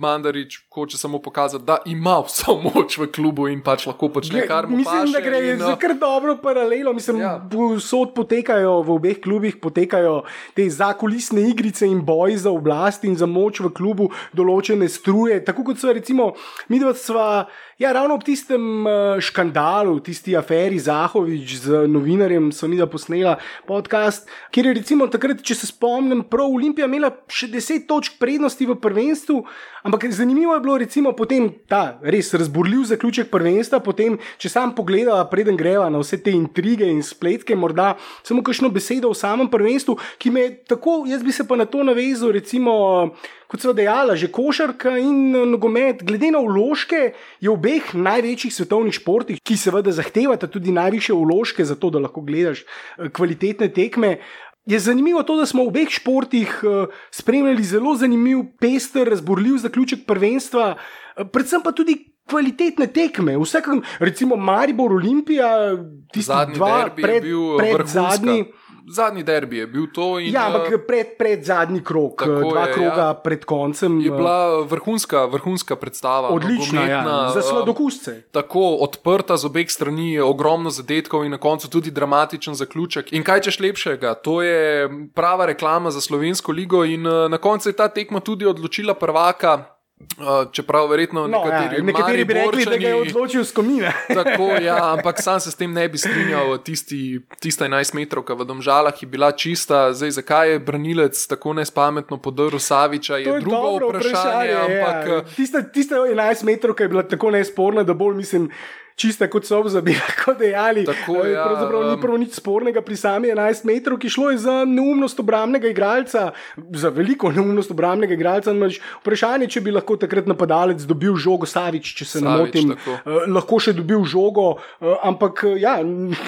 Mandarič hoče samo pokazati, da ima vso moč v klubu in pač lahko počne, kar mu Mislim, da paše gre in, za eh, kar dobro paralelo. Mislim, Ja. Vsod potekajo v obeh klubih, potekajo te zakulisne igrice in boji za oblast in za moč v klubu, določene struje. Tako kot so recimo, mi dva sva. Ja, ravno ob tistem eh, škandalu, tisti aferi Zahovič z novinarjem, mi da posnela podcast, kjer je recimo takrat, če se spomnim, prav Olimpija imela še 10 točk prednosti v prvenstvu, ampak zanimivo je bilo recimo potem ta res razburljiv zaključek prvenstva, potem, če sam pogledava, preden greva na vse te intrige in spletke, morda samo kakšno besedo o samem prvenstvu, ki me je tako, jaz bi se pa na to navezal, recimo. Kot so dejala, že košarka in eh, nogomet, glede na vložke, je v obeh največjih svetovnih športih, ki seveda zahtevata tudi najviše vložke, zato da lahko gledaš eh, kvalitetne tekme. Je zanimivo to, da smo v obeh športih eh, spremljali zelo zanimiv, pester, razborljiv zaključek prvenstva, predvsem pa tudi kvalitetne tekme. Vsakem, recimo Maribor, Olimpija, tisti zadnji dva pred, je bil pred vrhunska. zadnji. Zadnji derbi je bil to. In, Ja, eh, ampak pred, pred zadnji krok, Tako dva je, kroga ja. pred koncem. Je eh, bila vrhunska, vrhunska predstava. Odlična, ja, za eh, sladokusce. Tako odprta z obeh strani, ogromno zadetkov in na koncu tudi dramatičen zaključek. In kaj češ lepšega, to je prava reklama za slovensko ligo. In eh, na koncu je ta tekma tudi odločila prvaka. Uh, čeprav verjetno No, nekateri, ja, nekateri bi rekli, da ga je odločil skomina. Tako, ja, ampak sam se s tem ne bi strinjal. Tisti, tista 11 metrov v Domžalah je bila čista. Zdaj, zakaj je branilec tako nespametno podrl Saviča, je, To je drugo dobro vprašanje. ampak, ja. Tista, tista 11 metrov, ki je bila tako nesporna, da bolj mislim. Čista kot so bi lahko dejali. Tako, Eh, ja, Pravzaprav ni um, prav nič spornega pri sami 11 metrov, ki šlo je za neumnost obramnega igralca, za veliko neumnost obramnega igralca. Naš vprašanje, če bi lahko takrat napadalec dobil žogo Savič, če se ne Savić, motim, tako. eh, lahko še dobil žogo, eh, ampak eh, ja,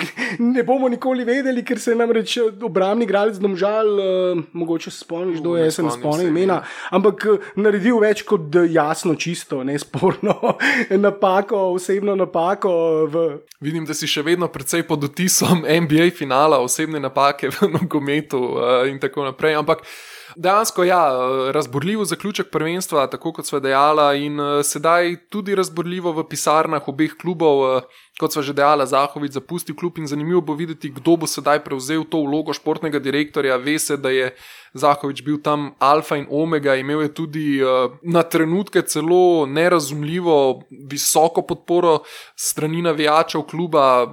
ne bomo nikoli vedeli, ker se je namreč eh, obrambni igralec domžal, eh, mogoče se spomniš, kdo je, Ne jaz se ne spomnim imena, ampak naredil več kot jasno, čisto, nesporno napako, osebno napako v Vidim, da si še vedno precej pod vtisom NBA finala, osebne napake v nogometu uh, in tako naprej. Ampak dejansko, ja, eh, razborljiv zaključek prvenstva, tako kot sva dejala, in uh, sedaj tudi razborljivo v pisarnah obeh klubov. Uh, Kot sva že dejala, Zahovič zapusti klub in zanimivo bo videti, kdo bo sedaj prevzel to vlogo športnega direktorja. Ve se, da je Zahovič bil tam alfa in omega, imel je tudi uh, na trenutke celo nerazumljivo visoko podporo strani navijačev kluba.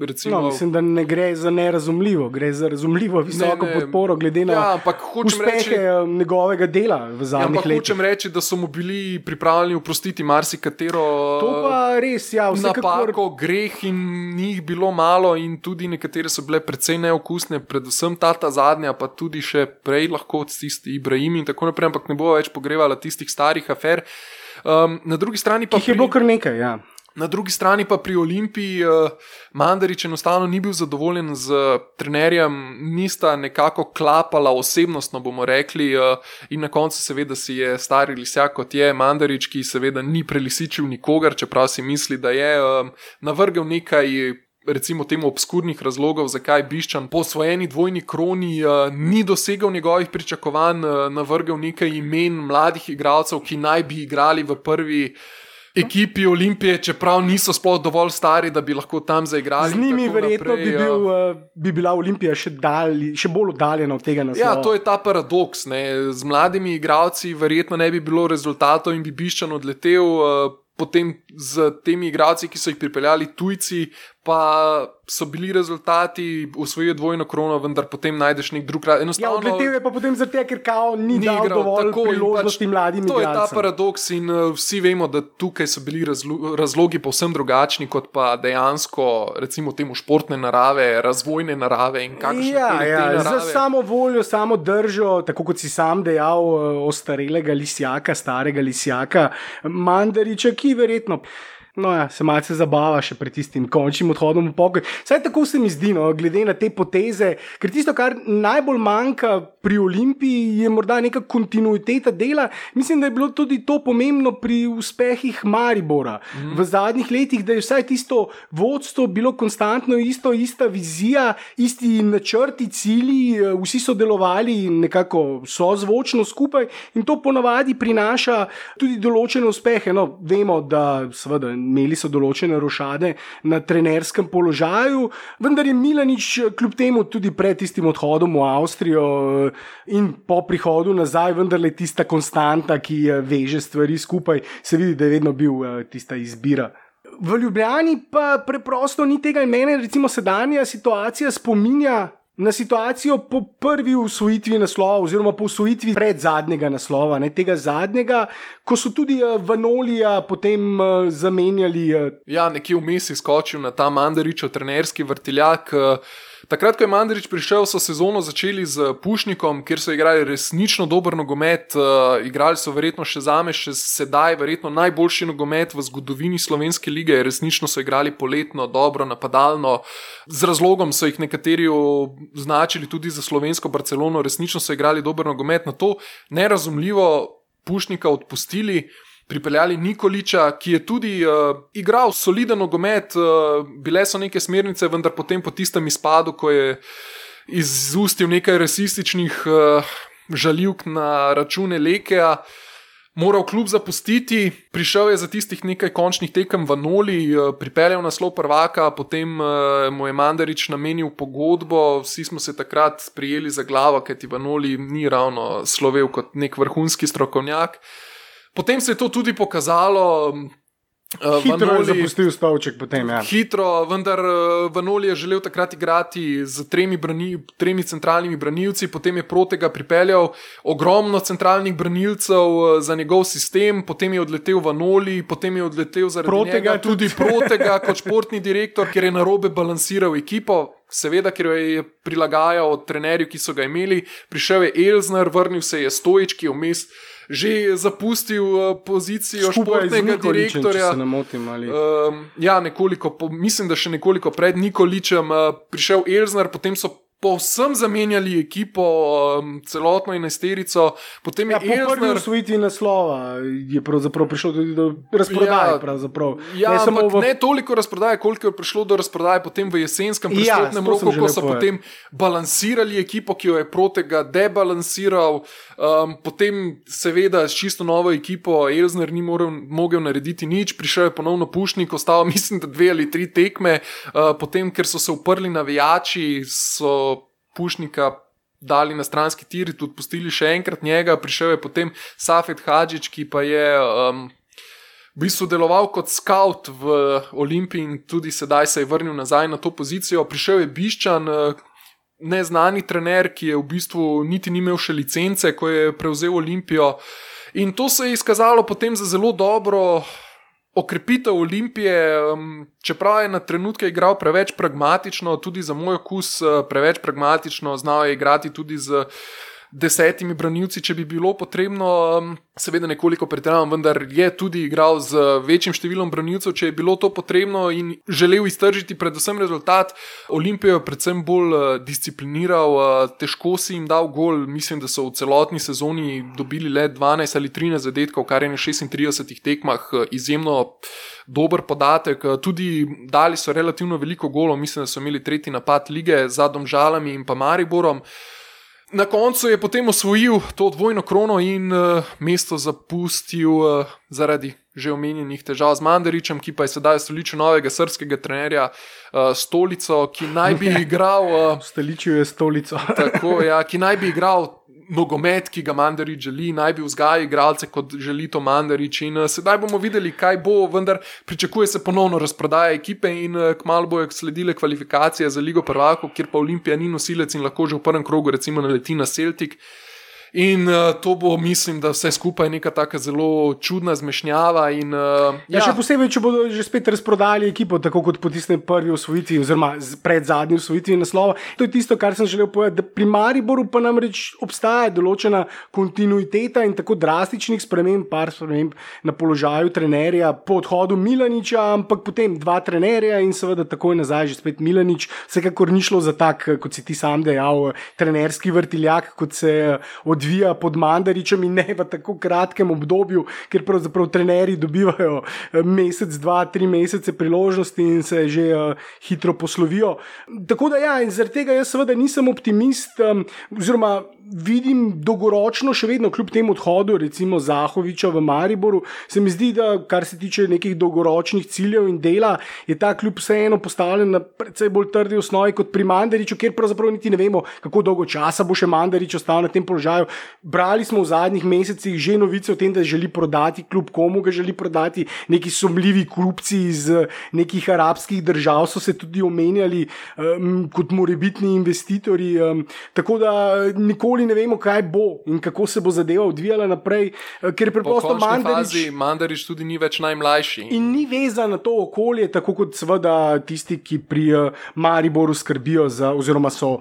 Recimo, No, mislim, da ne gre za nerazumljivo, gre za razumljivo visoko Ne, ne. podporo, glede na Ja, uspehe reči- reči, njegovega dela v Ja, zadnjih ampak letih. hočem reči, da so mu bili pripravljeni oprostiti marsikatero res, ja, vsekakor. napako, greh in njih bilo malo, in tudi nekatere so bile precej neokusne, predvsem ta, ta zadnja, pa tudi še prej lahko od tisti Ibrahim in tako naprej, ampak ne bo več pogrevala tistih starih afer. Um, na drugi strani pa Jih je bilo kar nekaj, ja. Na drugi strani pa pri Olimpiji uh, Mandarič enostavno ni bil zadovoljen z trenerjem, nista nekako klapala osebnostno, bomo rekli, uh, in na koncu seveda si je stari lisjak kot je Mandarič, ki seveda ni prelisičil nikogar, čeprav si misli, da je um, navrgel nekaj. Recimo temu obskurnih razlogov, zakaj Biščan po svojeni dvojni kroni uh, ni dosegel njegovih pričakovanj, uh, navrgel nekaj imen mladih igralcev, ki naj bi igrali v prvi ekipi Olimpije, čeprav niso sploh dovolj stari, da bi lahko tam zaigrali. Z njimi verjetno naprej, bi, bil, uh, bi bila Olimpija še, dalj, še bolj oddaljena od tega naslova. Ja, to je ta paradoks. Ne. Z mladimi igralci verjetno ne bi bilo rezultatov in bi Biščan odletel. uh, Potem z temi igralci, ki so jih pripeljali tujci, pa so bili rezultati, usvojil dvojno krono, vendar potem najdeš nek drug kraj. Ja, Enostavno, odletel je pa potem zato, ker kao ni, ni igral dovolj tako priložnosti pač mladim To je ta paradoks in uh, vsi vemo, da tukaj so bili razlo razlogi povsem drugačni, kot pa dejansko, recimo, temu športne narave, razvojne narave in kakšne Ja, ja, te za narave. samo voljo, samo držo, tako kot si sam dejal, eh, ostarelega lisjaka, starega lisjaka, Mandariča, ki verjetno. No, ja, se malce zabava še pred tistim končnim odhodom v pokoj. Saj tako se mi zdi, no, glede na te poteze, ker tisto, kar najbolj manjka pri Olimpiji, je morda neka kontinuiteta dela. Mislim, da je bilo tudi to pomembno pri uspehih Maribora mm. v zadnjih letih, da je vsaj tisto vodstvo bilo konstantno isto, ista vizija, isti načrti, cilji, eh, vsi so delovali nekako sozvočno skupaj in to ponavadi prinaša tudi določene uspehe. No, vemo, da seveda imeli so določene rošade na trenerskem položaju, vendar je Milanič kljub temu tudi pred tistim odhodom v Avstrijo eh, in po prihodu nazaj, vendarle tista konstanta, ki eh, veže stvari skupaj, se vidi, da je vedno bil eh, tista izbira. V Ljubljani pa preprosto ni tega in mene, recimo, sedanja situacija spominja na situacijo po prvi usvojitvi naslova, oziroma po usvojitvi pred zadnjega naslova, ne tega zadnjega, ko so tudi uh, Vanolija potem uh, zamenjali. Uh, Ja, nekje vmes je skočil na ta Mandaričev trenerski vrtiljak. eh, Takrat, ko je Mandarič prišel, so sezono začeli z Pušnikom, kjer so igrali resnično dober nogomet. Uh, igrali so verjetno še zame, še sedaj, verjetno najboljši nogomet v zgodovini slovenske lige. Resnično so igrali poletno, dobro, napadalno. Z razlogom so jih nekateri označili tudi za slovensko Barcelono, resnično so igrali dober nogomet. Na to nerazumljivo Pušnika odpustili pripeljali Nikoliča, ki je tudi uh, igral soliden nogomet, uh, bile so neke smernice, vendar potem po tistem izpadu, ko je izustil nekaj rasističnih uh, žaljivk na račune Lekeja. Moral klub zapustiti, prišel je za tistih nekaj končnih tekem v Noli, eh, pripeljal naslov prvaka, potem uh, mu je Mandarič namenil pogodbo, vsi smo se takrat prijeli za glavo, ker ti v Noli ni ravno slovel kot nek vrhunski strokovnjak. Potem se je to tudi pokazalo. Uh, Hitro je Vanoli- zapustil stolček potem. Ja. Hitro, vendar uh, Vanoli je želel takrat igrati z tremi, brani, tremi centralnimi branilci, potem je protega pripeljal ogromno centralnih branilcev uh, za njegov sistem, potem je odletel Vanoli, potem je odletel zaradi Protega njega tudi protega kot športni direktor, ker je narobe balansiral ekipo. Seveda, ker jo je prilagajal trenerju, ki so ga imeli, prišel je Elzner, vrnil se je Stojič, ki je vmes že zapustil uh, pozicijo Skupaj športnega Nikoličem, direktorja. Ne motim. Ali... Um, ja, nekoliko, po, mislim, da še nekoliko pred Nikoličem uh, prišel Elznar, potem so povsem zamenjali ekipo, um, celotno enesterico, potem Ja, je po prvi Elznar. osvojitvi naslova je pravzaprav prišlo tudi do razprodaje. Ja. Ja, ne ampak v ne toliko razprodaje, koliko je prišlo do razprodaje potem v jesenskem Ja, prestopnem to sem roku, ko so povedati. potem balansirali ekipo, ki jo je protega debalansiral. Um, potem, seveda, s čisto novo ekipo Elzner ni morel, mogel narediti nič, prišel je ponovno Pušnik, ostalo mislim, da dve ali tri tekme, uh, potem, ker so se uprli navijači, so Pušnika. Dali na stranski tir, tudi pustili še enkrat njega, prišel je potem Safet Hadžič, ki pa je um, v bistvu deloval kot scout v Olimpiji in tudi sedaj se je vrnil nazaj na to pozicijo. Prišel je Biščan, eh, neznani trener, ki je v bistvu niti ni imel še licence, ko je prevzel Olimpijo. In to se je izkazalo potem za zelo dobro. Okrepitev Olimpije, um, čeprav je na trenutke igral preveč pragmatično, tudi za moj okus eh, preveč pragmatično, znal je igrati tudi z desetimi branilci, če bi bilo potrebno, um, seveda nekoliko pretiravam, vendar je tudi igral z večjim številom branilcev, če je bilo to potrebno in želel iztržiti predvsem rezultat. Olimpijo je predvsem bolj eh, discipliniral, eh, težko si jim dal gol, mislim, da so v celotni sezoni dobili le 12 ali 13 zadetkov, kar je na 36 tekmah eh, izjemno. Dober podatek, tudi dali so relativno veliko golov, mislim, da so imeli tretji napad lige za Domžalami in pa Mariborom. Na koncu je potem osvojil to dvojno krono in uh, mesto zapustil uh, zaradi že omenjenih težav z Mandaričem, ki pa je sedaj stoličil novega srpskega trenerja uh, Stolico, ki naj bi igral. Uh, Stoličil je stolico. Tako, ja, ki naj bi igral nogomet, ki ga Mandarič želi, naj bi vzgajal igralce, kot želi to Mandarič. In uh, sedaj bomo videli, kaj bo, vendar pričakuje se ponovno razprodaja ekipe in uh, kmalo bojo sledile kvalifikacije za Ligo prvakov, kjer pa Olimpija ni nosilec in lahko že v prvem krogu recimo naleti na Celtic. In uh, to bo, mislim, da vse skupaj neka tako zelo čudna zmešnjava. In, uh, Ja, še posebej, če bodo že spet razprodali ekipo, tako kot po tistem prvi osvojitvi, oziroma pred zadnji osvojitvi naslova. To je tisto, kar sem želel povedati. Da pri Mariboru pa namreč obstaja določena kontinuiteta in tako drastičnih sprememb, par sprememb na položaju trenerja po odhodu Milaniča, ampak potem dva trenerja in seveda takoj nazaj že spet Milanič. Vsekakor ni šlo za tak, kot si ti sam dejal, trenerski vrtiljak, kot se eh, odvija pod Mandaričem in ne v tako kratkem obdobju, ker pravzaprav trenerji dobivajo eh, mesec, dva, tri mesece priložnosti in se že uh, hitro poslovijo. Tako da ja, in zaradi tega jaz seveda nisem optimist, um, oziroma vidim dolgoročno še vedno, kljub temu odhodu, recimo Zahoviča v Mariboru, se mi zdi, da kar se tiče nekih dolgoročnih ciljev in dela, je ta kljub vseeno postavljen na precej bolj trdi osnovi kot pri Mandariču, kjer pravzaprav niti ne vemo, kako dolgo časa bo še Mandarič ostal na tem položaju. Brali smo v zadnjih mesecih že novice o tem, da želi prodati kljub komu ga želi prodati, neki sumljivi klubci iz eh, nekih arabskih držav so se tudi omenjali um, kot morebitni investitorji. Um, tako da nikoli ne vemo, kaj bo in kako se bo zadeva odvijala naprej, ker po preprosto Mandarič. fazi Mandarič tudi ni več najmlajši. In ni vezan na to okolje, tako kot seveda tisti, ki pri Mariboru skrbijo za, oziroma so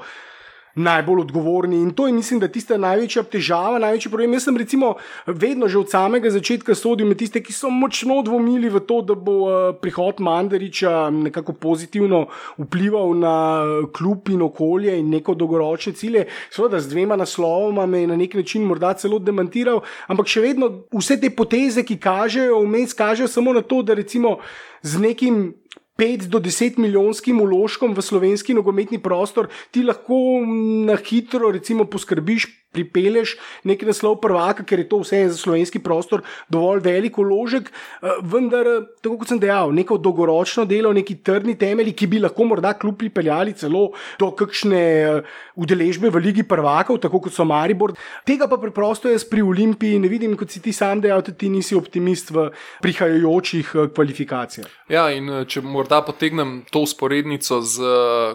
najbolj odgovorni. In to je, mislim, da tista največja težava, največji problem. Jaz sem recimo vedno že od samega začetka sodil med tiste, ki so močno dvomili v to, da bo uh, prihod Mandariča nekako pozitivno vplival na uh, klub in okolje in neko dolgoročne cilje. Seveda z dvema naslovoma me je na nek način morda celo demantiral, ampak še vedno vse te poteze, ki kažejo, vmes kažejo samo na to, da recimo z nekim 5 do 10 milijonskim uložkom v slovenski nogometni prostor, ti lahko na hitro recimo, poskrbiš pripelješ neki naslov prvaka, ker je to vse za slovenski prostor dovolj velik uložek, eh, vendar, eh, tako kot sem dejal, neko dolgoročno delo, neki trdni temelji, ki bi lahko morda kljub pripeljali celo do kakšne eh, udeležbe v Ligi prvakov, tako kot so Maribor. Tega pa preprosto jaz pri Olimpiji ne vidim, kot si ti sam dejal, da ti nisi optimist v prihajajočih kvalifikacijah. Ja, in če morda potegnem to usporednico z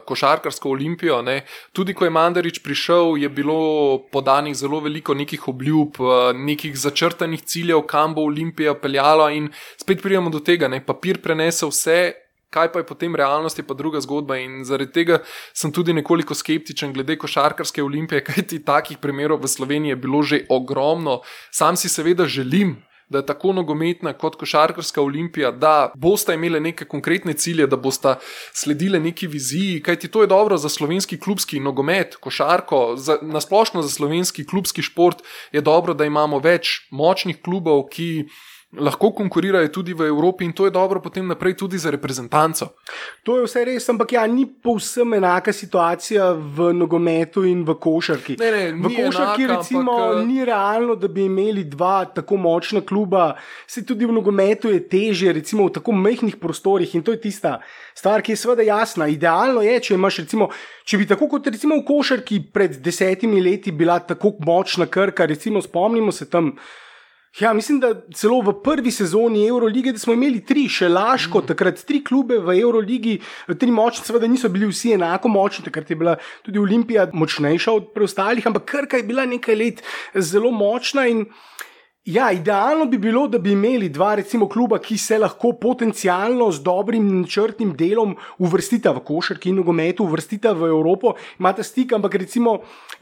košarkarsko olimpijo, ne, tudi ko je Mandarič prišel, je bilo podanih zelo veliko nekih obljub, nekih začrtanih ciljev, kam bo Olimpija peljala, in spet pridemo do tega, da papir prenese vse. Kaj pa je potem realnost, je pa druga zgodba. In zaradi tega sem tudi nekoliko skeptičen glede košarkarske olimpije, kajti takih primerov v Sloveniji je bilo že ogromno. Sam si seveda želim, da je tako nogometna kot košarkarska olimpija, da boste imeli neke konkretne cilje, da boste sledili neki viziji, kajti to je dobro za slovenski klubski nogomet, košarko, za, nasplošno za slovenski klubski šport je dobro, da imamo več močnih klubov, ki lahko konkurirajo tudi v Evropi in to je dobro potem naprej tudi za reprezentanco. To je vse res, ampak ja, ni povsem enaka situacija v nogometu in v košarki. Ne, ne, v košarki enaka, recimo ampak, ni realno, da bi imeli dva tako močna kluba, se tudi v nogometu je teže, recimo v tako majhnih prostorih in to je tista stvar, ki je seveda jasna. Idealno je, če imaš recimo. Če bi tako kot recimo v košarki pred desetimi leti bila tako močna krka, recimo spomnimo se tam, Ja, mislim, da celo v prvi sezoni Eurolige, da smo imeli tri, še Laško, mm. takrat tri klube v Euroligi, tri močne, seveda niso bili vsi enako močni, takrat je bila tudi Olimpija močnejša od preostalih, ampak Krka je bila nekaj let zelo močna in. Ja, idealno bi bilo, da bi imeli dva, recimo, kluba, ki se lahko potencialno z dobrim načrtnim delom uvrstita v košarki in nogometu, uvrstita v Evropo, imata stik, ampak recimo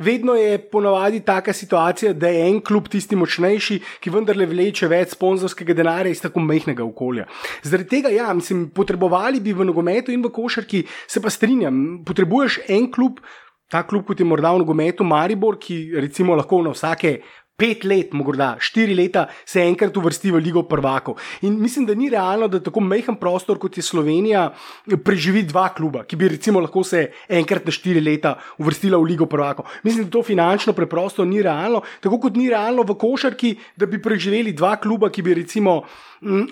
vedno je ponavadi taka situacija, da je en klub tisti močnejši, ki vendarle vleče več sponzorskega denarja iz tako majhnega okolja. Zaradi tega, ja, mislim, potrebovali bi v nogometu in v košarki, se pa strinjam, potrebuješ en klub. Ta klub, kot je morda v nogometu Maribor, ki recimo lahko na vsake pet let, morda štiri leta, se enkrat uvrsti v Ligo prvakov. In mislim, da ni realno, da tako majhen prostor kot je Slovenija preživi dva kluba, ki bi recimo lahko se enkrat na štiri leta uvrstila v Ligo prvakov. Mislim, da to finančno preprosto ni realno, tako kot ni realno v košarki, da bi preživeli dva kluba, ki bi recimo.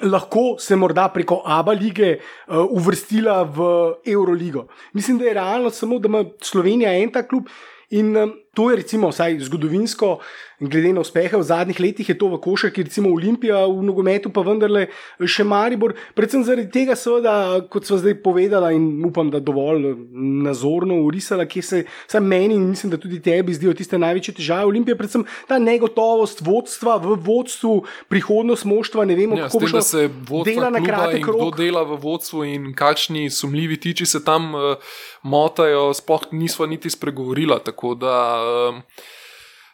Lahko se morda preko Abu lige uh, uvrstila v Euroligo. Mislim, da je realno samo, da ima Slovenija en ta klub in um, to je recimo vsaj zgodovinsko, glede na uspehe v zadnjih letih, je to v košarki, recimo Olimpija, v nogometu pa vendarle še Maribor. Predvsem zaradi tega, seveda, kot smo zdaj povedala in upam, da dovolj nazorno urisala, ki se vsaj meni in mislim, da tudi tebi zdijo tiste največje težave. Olimpija, predvsem ta negotovost vodstva v vodstvu, prihodnost moštva, ne vemo, Ja, kako tem, bo šlo. Dela na kratek in kdo rok. dela v vodstvu in kakšni sumljivi tiči se tam uh, motajo, sploh nismo niti spregovorila. Tako da, um,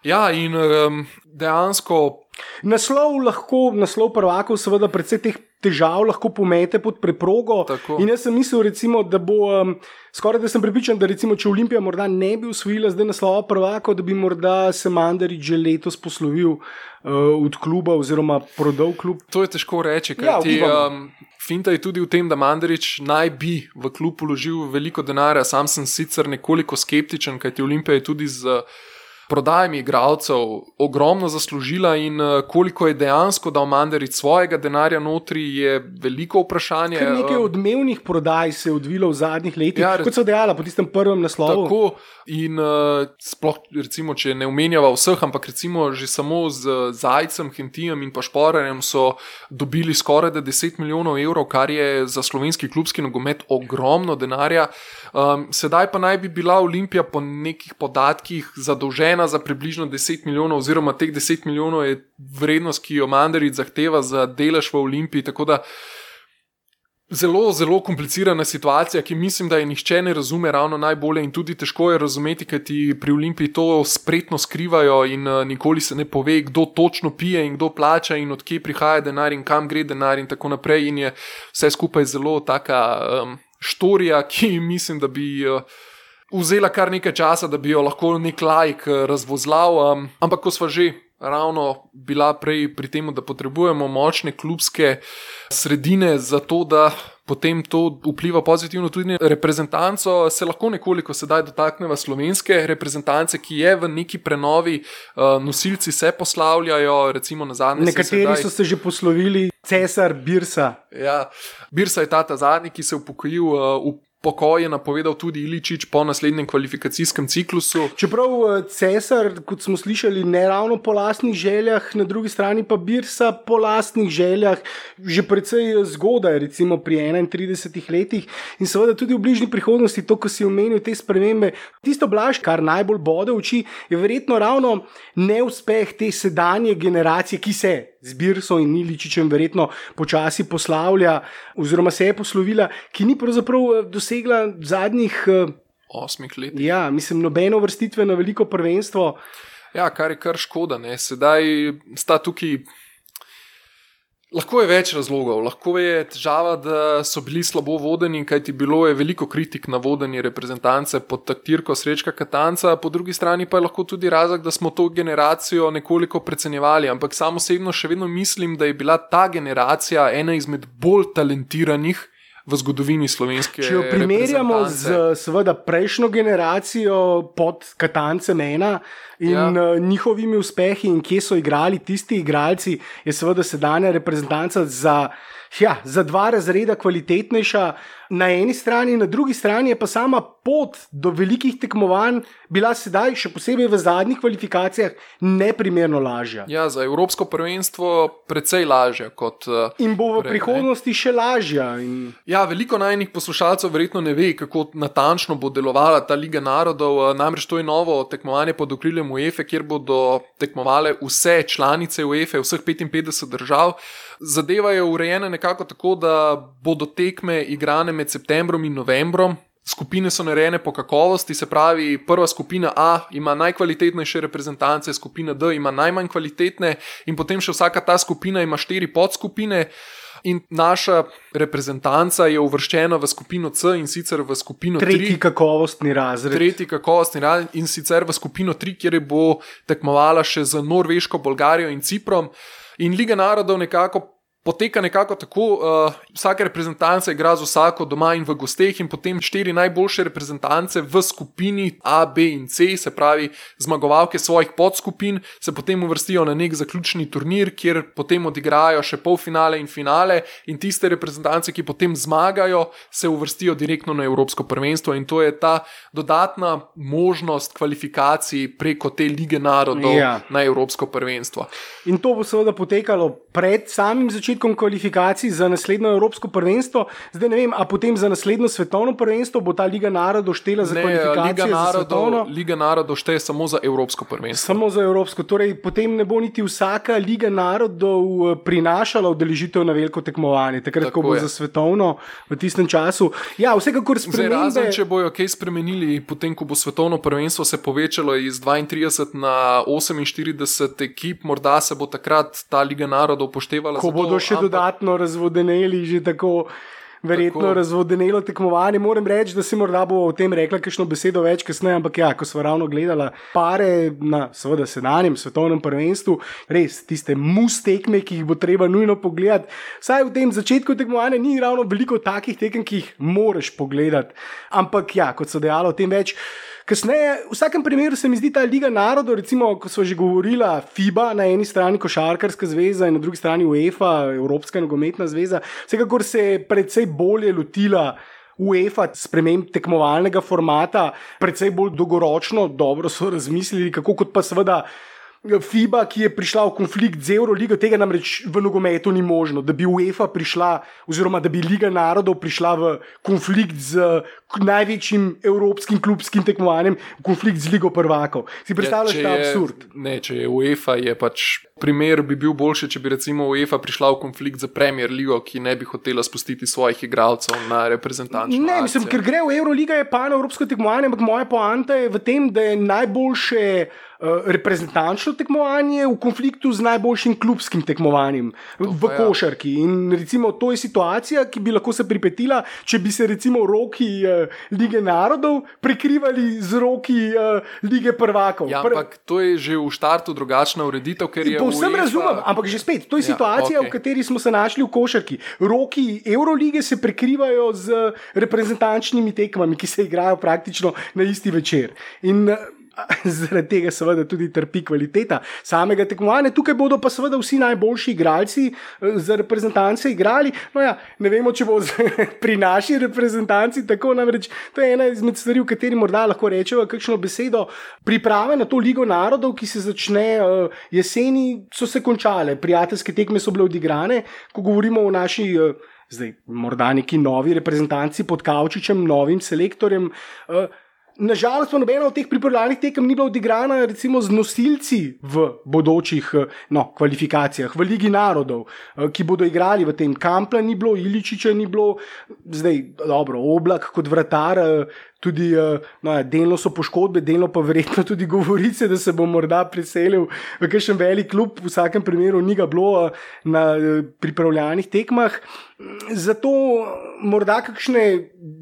ja, in um, dejansko Naslov lahko, naslov prvakov, seveda, predvsej teh težav lahko pomete pod preprogo. Tako. In jaz sem mislil, recimo, da bo. Um, Skoraj da sem pripričan, da recimo, če Olimpija morda ne bi usvojila zdaj naslova prvaka, da bi morda se Mandarič že letos poslovil uh, od kluba oziroma prodal klub. To je težko reči, Ja, ker ti. Um, Finta je tudi v tem, da Mandarič naj bi v klub uložil veliko denarja. Sam sem sicer nekoliko skeptičen, kajti Olimpija je tudi z prodajami igralcev ogromno zaslužila in uh, koliko je dejansko dal Mandarič svojega denarja notri, je veliko vprašanje. Kar nekaj Um, odmevnih prodaj se je odvilo v zadnjih letih, Ja, kot so dejala po tistem prvem naslovu. Tako, in uh, sploh, recimo, če ne omenjava vseh, ampak recimo že samo z Zajcem, Hentijem in pa Šporarjem so dobili skoraj 10 milijonov evrov, kar je za slovenski klubski nogomet ogromno denarja. Um, sedaj pa naj bi bila Olimpija po nekih podatkih zadolžena za približno 10 milijonov, oziroma teh 10 milijonov je vrednost, ki jo Mandarič zahteva za delež v Olimpiji. Tako da Zelo, zelo komplicirana situacija, ki mislim, da je nihče ne razume ravno najbolje in tudi težko je razumeti, ker ti pri Olimpiji to spretno skrivajo in uh, nikoli se ne pove, kdo točno pije in kdo plača in odkje prihaja denar in kam gre denar in tako naprej. In je vse skupaj zelo taka um, štorija, ki mislim, da bi. Uh, Vzela kar nekaj časa, da bi jo lahko nek lajk uh, razvozlal, um, ampak ko smo že ravno bila prej pri tem, da potrebujemo močne klubske sredine, zato da potem to vpliva pozitivno tudi na reprezentanco, se lahko nekoliko sedaj dotakneva slovenske reprezentance, ki je v neki prenovi, uh, nosilci se poslavljajo, recimo na zadnje. Nekateri sedaj... so se že poslovili, cesar Birsa. Ja, Birsa je ta ta zadnji, ki se je upokojil uh, v pokoj je napovedal tudi Iličič po naslednjem kvalifikacijskem ciklusu. Čeprav eh, cesar, kot smo slišali, ne ravno po lastnih željah, na drugi strani pa Birsa po lastnih željah, že precej zgodaj, recimo pri 31 letih in seveda tudi v bližnji prihodnosti, to, ko si omenil te spremembe. Tisto blaž, kar najbolj bode oči, je verjetno ravno neuspeh te sedanje generacije, ki se z Birsom in Iličičem verjetno počasi poslavlja, oziroma se je poslovila, ki ni pravzaprav eh, dosegla zadnjih uh, osmih let. Ja, mislim, nobeno vrstitve na veliko prvenstvo. Ja, kar je kar škoda. Ne. Sedaj sta tukaj Lahko je več razlogov. Lahko je težava, da so bili slabo vodeni, kajti bilo je veliko kritik na vodenje reprezentance pod taktirko Srečka Katanca, po drugi strani pa je lahko tudi razlog, da smo to generacijo nekoliko precenjevali. Ampak samo osebno še vedno mislim, da je bila ta generacija ena izmed bolj talentiranih v zgodovini slovenske. Če jo primerjamo z seveda, prejšnjo generacijo pod Katancem ena in ja. uh, njihovimi uspehi in kje so igrali tisti igralci, je seveda sedanja reprezentanca za, ja, za dva razreda kvalitetnejša na eni strani, na drugi strani je pa sama pot do velikih tekmovanj bila sedaj, še posebej v zadnjih kvalifikacijah, neprimerno lažja. Ja, za Evropsko prvenstvo precej lažja kot. Uh, in bo v prej, prihodnosti ne? še lažja. In... Ja, veliko najnih poslušalcev verjetno ne ve, kako natančno bo delovala ta Liga narodov. Uh, namreč to je novo tekmovanje pod okriljem UEFA, kjer bodo tekmovale vse članice UEFA, vseh 55 držav. Zadeva je urejena nekako tako, da bodo tekme igrane med septembrom in novembrom. Skupine so narejene po kakovosti, se pravi, prva skupina A ima najkvalitetnejše reprezentance, skupina D ima najmanj kvalitetne, in potem še vsaka ta skupina ima štiri podskupine. In naša reprezentanca je uvrščena v skupino C in sicer v skupino 3. Tretji kakovostni razred. Tretji kakovostni razred in sicer v skupino 3, kjer bo tekmovala še z Norveško, Bolgarijo in Ciprom. In Liga narodov nekako poteka nekako tako, uh, vsaka reprezentanca igra z vsako doma in v gosteh, in potem štiri najboljše reprezentance v skupini A, B in C, se pravi zmagovalke svojih podskupin, se potem uvrstijo na nek zaključni turnir, kjer potem odigrajo še polfinale in finale, in tiste reprezentance, ki potem zmagajo, se uvrstijo direktno na Evropsko prvenstvo, in to je ta dodatna možnost kvalifikacij preko te lige narodov ja. na Evropsko prvenstvo. In to bo seveda potekalo pred samim začetkom začetkom kvalifikacij za naslednjo Evropsko prvenstvo, zdaj ne vem, a potem za naslednjo svetovno prvenstvo bo ta Liga narodov štela za ne, kvalifikacije. Liga narodov, Liga narodov šteje samo za Evropsko prvenstvo. Samo za Evropsko, torej potem ne bo niti vsaka Liga narodov eh, prinašala udeležitev na veliko tekmovanje, takrat, Tako ko bo je. za svetovno v tistem času. Ja, vsekakor spremembe. Razen, če bojo kaj spremenili, potem, ko bo svetovno prvenstvo se povečalo iz 32 na 48 ekip, morda se bo takrat ta Liga narodov upoštevala. Ko bodo še ampak... dodatno razvodeneli, že tako. Verjetno tako. razvodenelo tekmovanje. Moram reči, da si morda bo o tem rekla kakšno besedo več kasneje, ampak ja, ko smo ravno gledali pare na seveda sedanjem svetovnem prvenstvu, res tiste mustekme, ki jih bo treba nujno pogledati. Saj v tem začetku tekmovanja ni ravno veliko takih tekem, ki jih moraš pogledati. Ampak ja, kot so dejali o tem več. Kasneje, v vsakem primeru se mi zdi ta Liga narodov, recimo, ko so že govorili, FIBA na eni strani, Košarkarska zveza in na drugi strani UEFA, Evropska nogometna zveza, vsekakor se je predvsej bolje lotila. UEFA sprememb tekmovalnega formata, predvsej bolj dolgoročno, dobro so razmislili, kako kot pa seveda FIBA, ki je prišla v konflikt z Euroligo, tega namreč v nogometu ni možno, da bi UEFA prišla, oziroma da bi Liga narodov prišla v konflikt z največjim evropskim klubskim tekmovanjem, v konflikt z Ligo prvakov. Si predstavljaš ja, ta absurd? Ne, če je UEFA, je pač primer bi bil boljši, če bi recimo UEFA prišla v konflikt z Premier Ligo, ki ne bi hotela spustiti svojih igralcev na reprezentančno. Ne, mislim, ker gre v Euroliga, je pa na evropsko tekmovanje, ampak moja poanta je v tem, da je najboljše. Eh, reprezentančno tekmovanje v konfliktu z najboljšim klubskim tekmovanjem v ja. košarki. In recimo to je situacija, ki bi lahko se pripetila, če bi se recimo roki uh, uh, lige narodov prekrivali z roki uh, lige prvakov. Ja, Pr- ampak to je že v štartu drugačna ureditev, ker je Povsem UEFA razumem, ampak že spet, to je Ja, situacija, okej. v kateri smo se našli v košarki. Roki Eurolige se prekrivajo z reprezentančnimi tekmami, ki se igrajo praktično na isti večer. In eh, zaradi tega, seveda, tudi trpi kvaliteta samega tekmovanja. Tukaj bodo pa seveda vsi najboljši igralci eh, za reprezentance igrali. No ja, ne vemo, če bo pri naši reprezentanci tako. Namreč to je ena izmed stvari, v kateri morda lahko rečemo kakšno besedo. Priprave na to Ligo narodov, ki se začne uh, jeseni, so se končale, prijateljske tekme so bile odigrane. Ko govorimo o naši. Uh, Zdaj, morda neki novi reprezentanci pod Kavčičem, novim selektorjem. Uh, Nažalost, nobena od teh pripravljalnih tekem ni bila odigrana, recimo, z nosilci v bodočih eh, no, kvalifikacijah, v Ligi narodov, eh, ki bodo igrali v tem. Kampla ni bilo, Iličiča ni bilo, zdaj dobro, oblak kot vratar. Tudi eh, no, ja, delno so poškodbe, delno pa verjetno tudi govorice, da se bo morda preselil v kakšen velik klub, v vsakem primeru ni ga bilo eh, na eh, pripravljalnih tekmah. Zato morda kakšne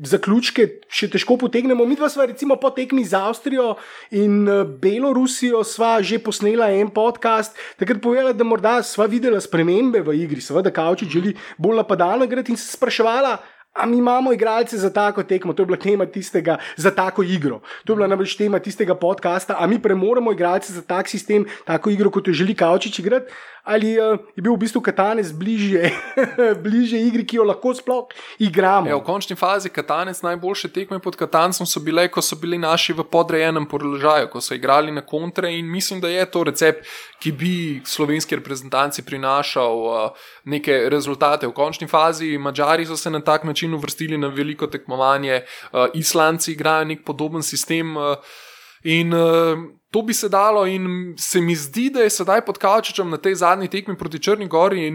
zaključke še težko potegnemo. Mi dva sva recimo po tekmi z Avstrijo in Belorusijo sva že posnela en podcast, takrat povedala, da morda sva videla spremembe v igri, seveda Kaučič želi bolj napadalno igrati in se spraševala. A mi imamo igralce za tako tekmo, to je bila tema tistega, za tako igro. To je bila namreč tema tistega podcasta. A mi premoremo igralce za tak sistem, tako igro, kot jo želi Kaučič igrati, ali uh, je bil v bistvu Katanec bližje, bližje igri, ki jo lahko sploh igramo. Ja, v končni fazi Katanec najboljše tekme pod Katancem so bile, ko so bili naši v podrejenem položaju, ko so igrali na kontre in mislim, da je to recept, ki bi slovenski reprezentanci prinašal uh, neke rezultate. V končni fazi Mačari so se na tak način uvrstili na veliko tekmovanje, uh, Islanci igrajo nek podoben sistem. Uh, In uh, to bi se dalo, in se mi zdi, da je sedaj pod Kavčičem na tej zadnji tekmi proti Črni Gori.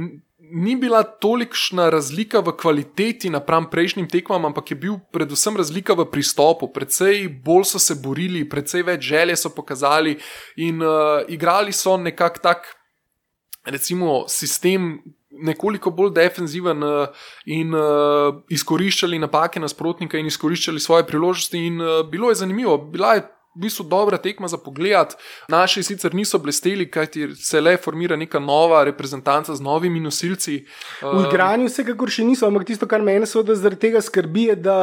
Ni bila tolikšna razlika v kvaliteti napram prejšnjim tekmam, ampak je bil predvsem razlika v pristopu. Predvsej bolj so se borili, predvsej več želje so pokazali in uh, igrali so nekako tak, recimo, sistem. Nekoliko bolj defenziven uh, in uh, izkoriščali napake nasprotnika, in izkoriščali svoje priložnosti. In uh, bilo je zanimivo, bila je v bistvu dobra tekma za pogled. Naši sicer niso blesteli, kajti se le formira neka nova reprezentanca z novimi nosilci. V igranju vsekakor še niso, ampak tisto, kar mene seveda zaradi tega skrbi, je, da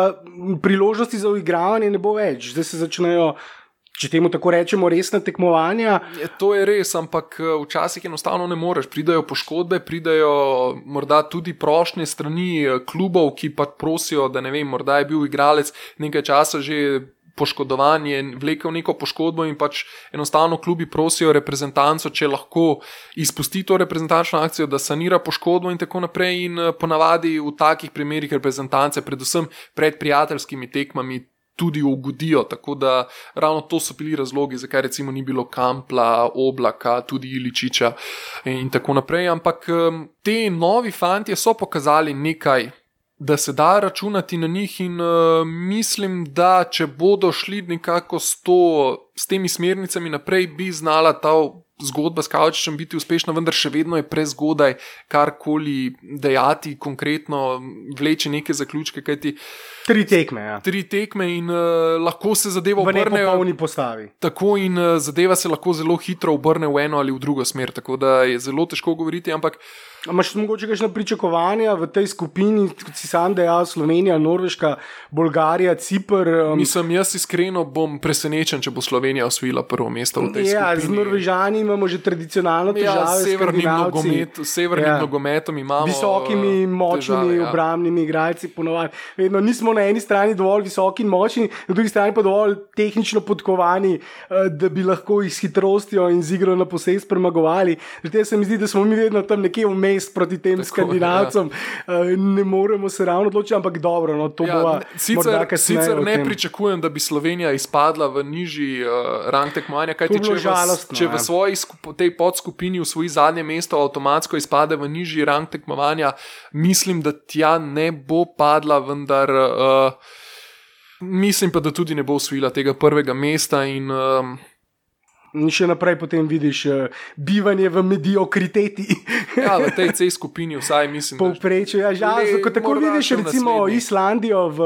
priložnosti za uigravanje ne bo več. Zdaj se začnejo. Če temu tako rečemo, resna tekmovanja. Je, to je res, ampak eh, včasih enostavno ne moreš. Pridajo poškodbe, pridajo morda tudi prošnje strani eh, klubov, ki pa prosijo, da ne vem, morda je bil igralec nekaj časa že poškodovan, je vlekel neko poškodbo in pač enostavno klubi prosijo reprezentanco, če lahko izpusti to reprezentančno akcijo, da sanira poškodbo in tako naprej. In eh, ponavadi v takih primerih reprezentance, predvsem pred prijateljskimi tekmami, tudi ugodijo. Tako da ravno to so bili razlogi, zakaj recimo ni bilo Kampla, Oblaka, tudi Iličiča in tako naprej. Ampak te novi fanti so pokazali nekaj. Da se da računati na njih, in uh, mislim, da če bodo šli nekako s, to, s temi smernicami naprej, bi znala ta zgodba s Kavčičem biti uspešna, vendar še vedno je prezgodaj karkoli dejati, konkretno vleči neke zaključke. Kajti, Tri tekme. Ja. Tri tekme in uh, lahko se zadeva obrne. V polni postavi. Tako in uh, zadeva se lahko zelo hitro obrne v eno ali v drugo smer, tako da je zelo težko govoriti. Ampak Imaš mogoče kakšno pričakovanja v tej skupini, kot si sam dejal, Slovenija, Norveška, Bolgarija, Cipr? Um, Mislim, jaz iskreno bom presenečen, če bo Slovenija osvojila prvo mesto v tej ja, skupini. Z Norvežani imamo že tradicionalno težave. Ja, s severnim, nogomet, severnim Ja. nogometom imamo. Visokimi, eh, močnimi, težave, ja. obrambnimi igralci, ponovadi. Vedno nismo na eni strani dovolj visoki in močni, na drugi strani pa dovolj tehnično podkovani, eh, da bi lahko jih s hitrostjo in z igro na posest premagovali. Zato se mi zdi, da smo mi vedno tam nekje vmes proti tem Tako, Tako, skandinavcem. Ja. Ne moremo se ravno odločiti, ampak dobro, no, to Ja, bo sicer, sicer ne pričakujem, da bi Slovenija izpadla v nižji uh, rang tekmovanja, kajti če, v, žalostno, če ja. v svoji skup, tej podskupini v svoji zadnje mesto avtomatsko izpade v nižji rang tekmovanja, mislim, da tja ne bo padla, vendar. Uh, Mislim pa, da tudi ne bo usvojila tega prvega mesta in um, In še naprej potem vidiš uh, bivanje v mediokriteti, Ja, v tej C skupini vsaj mislim. Povprečju, ja, žalostno. Ko tako vidiš, recimo naslednji. Islandijo v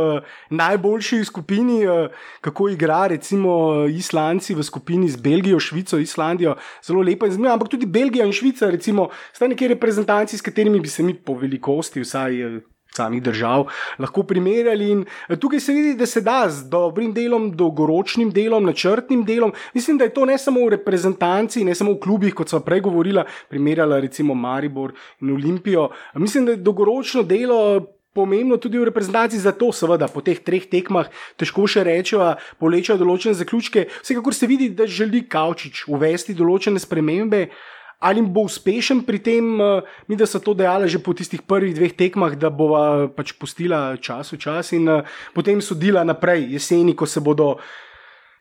najboljši skupini, eh, kako igra recimo Islandci v skupini z Belgijo, Švico, Islandijo, zelo lepo in zanimivo. Ampak tudi Belgija in Švica, recimo, sta neki reprezentanci, s katerimi bi se mi po velikosti vsaj. Samih držav lahko primerjali, in eh, tukaj se vidi, da se da z dobrim delom, dolgoročnim delom, načrtnim delom. Mislim, da je to ne samo v reprezentanci, ne samo v klubih, kot smo prej govorili, primerjala recimo Maribor in Olimpijo. Mislim, da je dolgoročno delo pomembno tudi v reprezentanci, zato seveda po teh treh tekmah težko še rečeva, polečejo določene zaključke. Vsekakor se vidi, da želi Kavčič uvesti določene spremembe. Ali bo uspešen pri tem, eh, mi da so to dejali že po tistih prvih dveh tekmah, da bo pač pustila čas v čas in eh, potem sodila naprej, jeseni, ko se bodo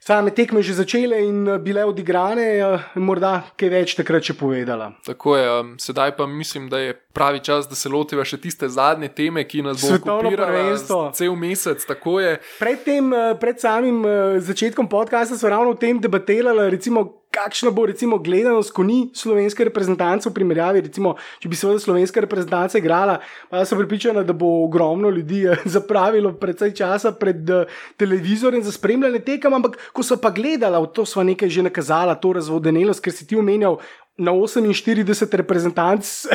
same tekme že začele in eh, bile odigrane, eh, morda kaj več takrat še povedala. Tako je, sedaj pa mislim, da je pravi čas, da se lotiva še tiste zadnje teme, ki nas bo Svetovno okupirala prvenstvo. cel mesec. Tako je. Pred, tem, eh, pred samim eh, začetkom podcasta smo ravno o tem debatirali, recimo, kakšna bo recimo, gledanost, ko ni slovenske reprezentance v primerjavi. Recimo, če bi seveda slovenska reprezentanca igrala, pa sem pripričana, da bo ogromno ljudi eh, zapravilo predvsej časa pred eh, televizorjem za spremljanje tekem, ampak ko so pa gledala, v to sva nekaj že nakazala, to razvodenelost, ker si ti omenjal. Na 48 reprezentanc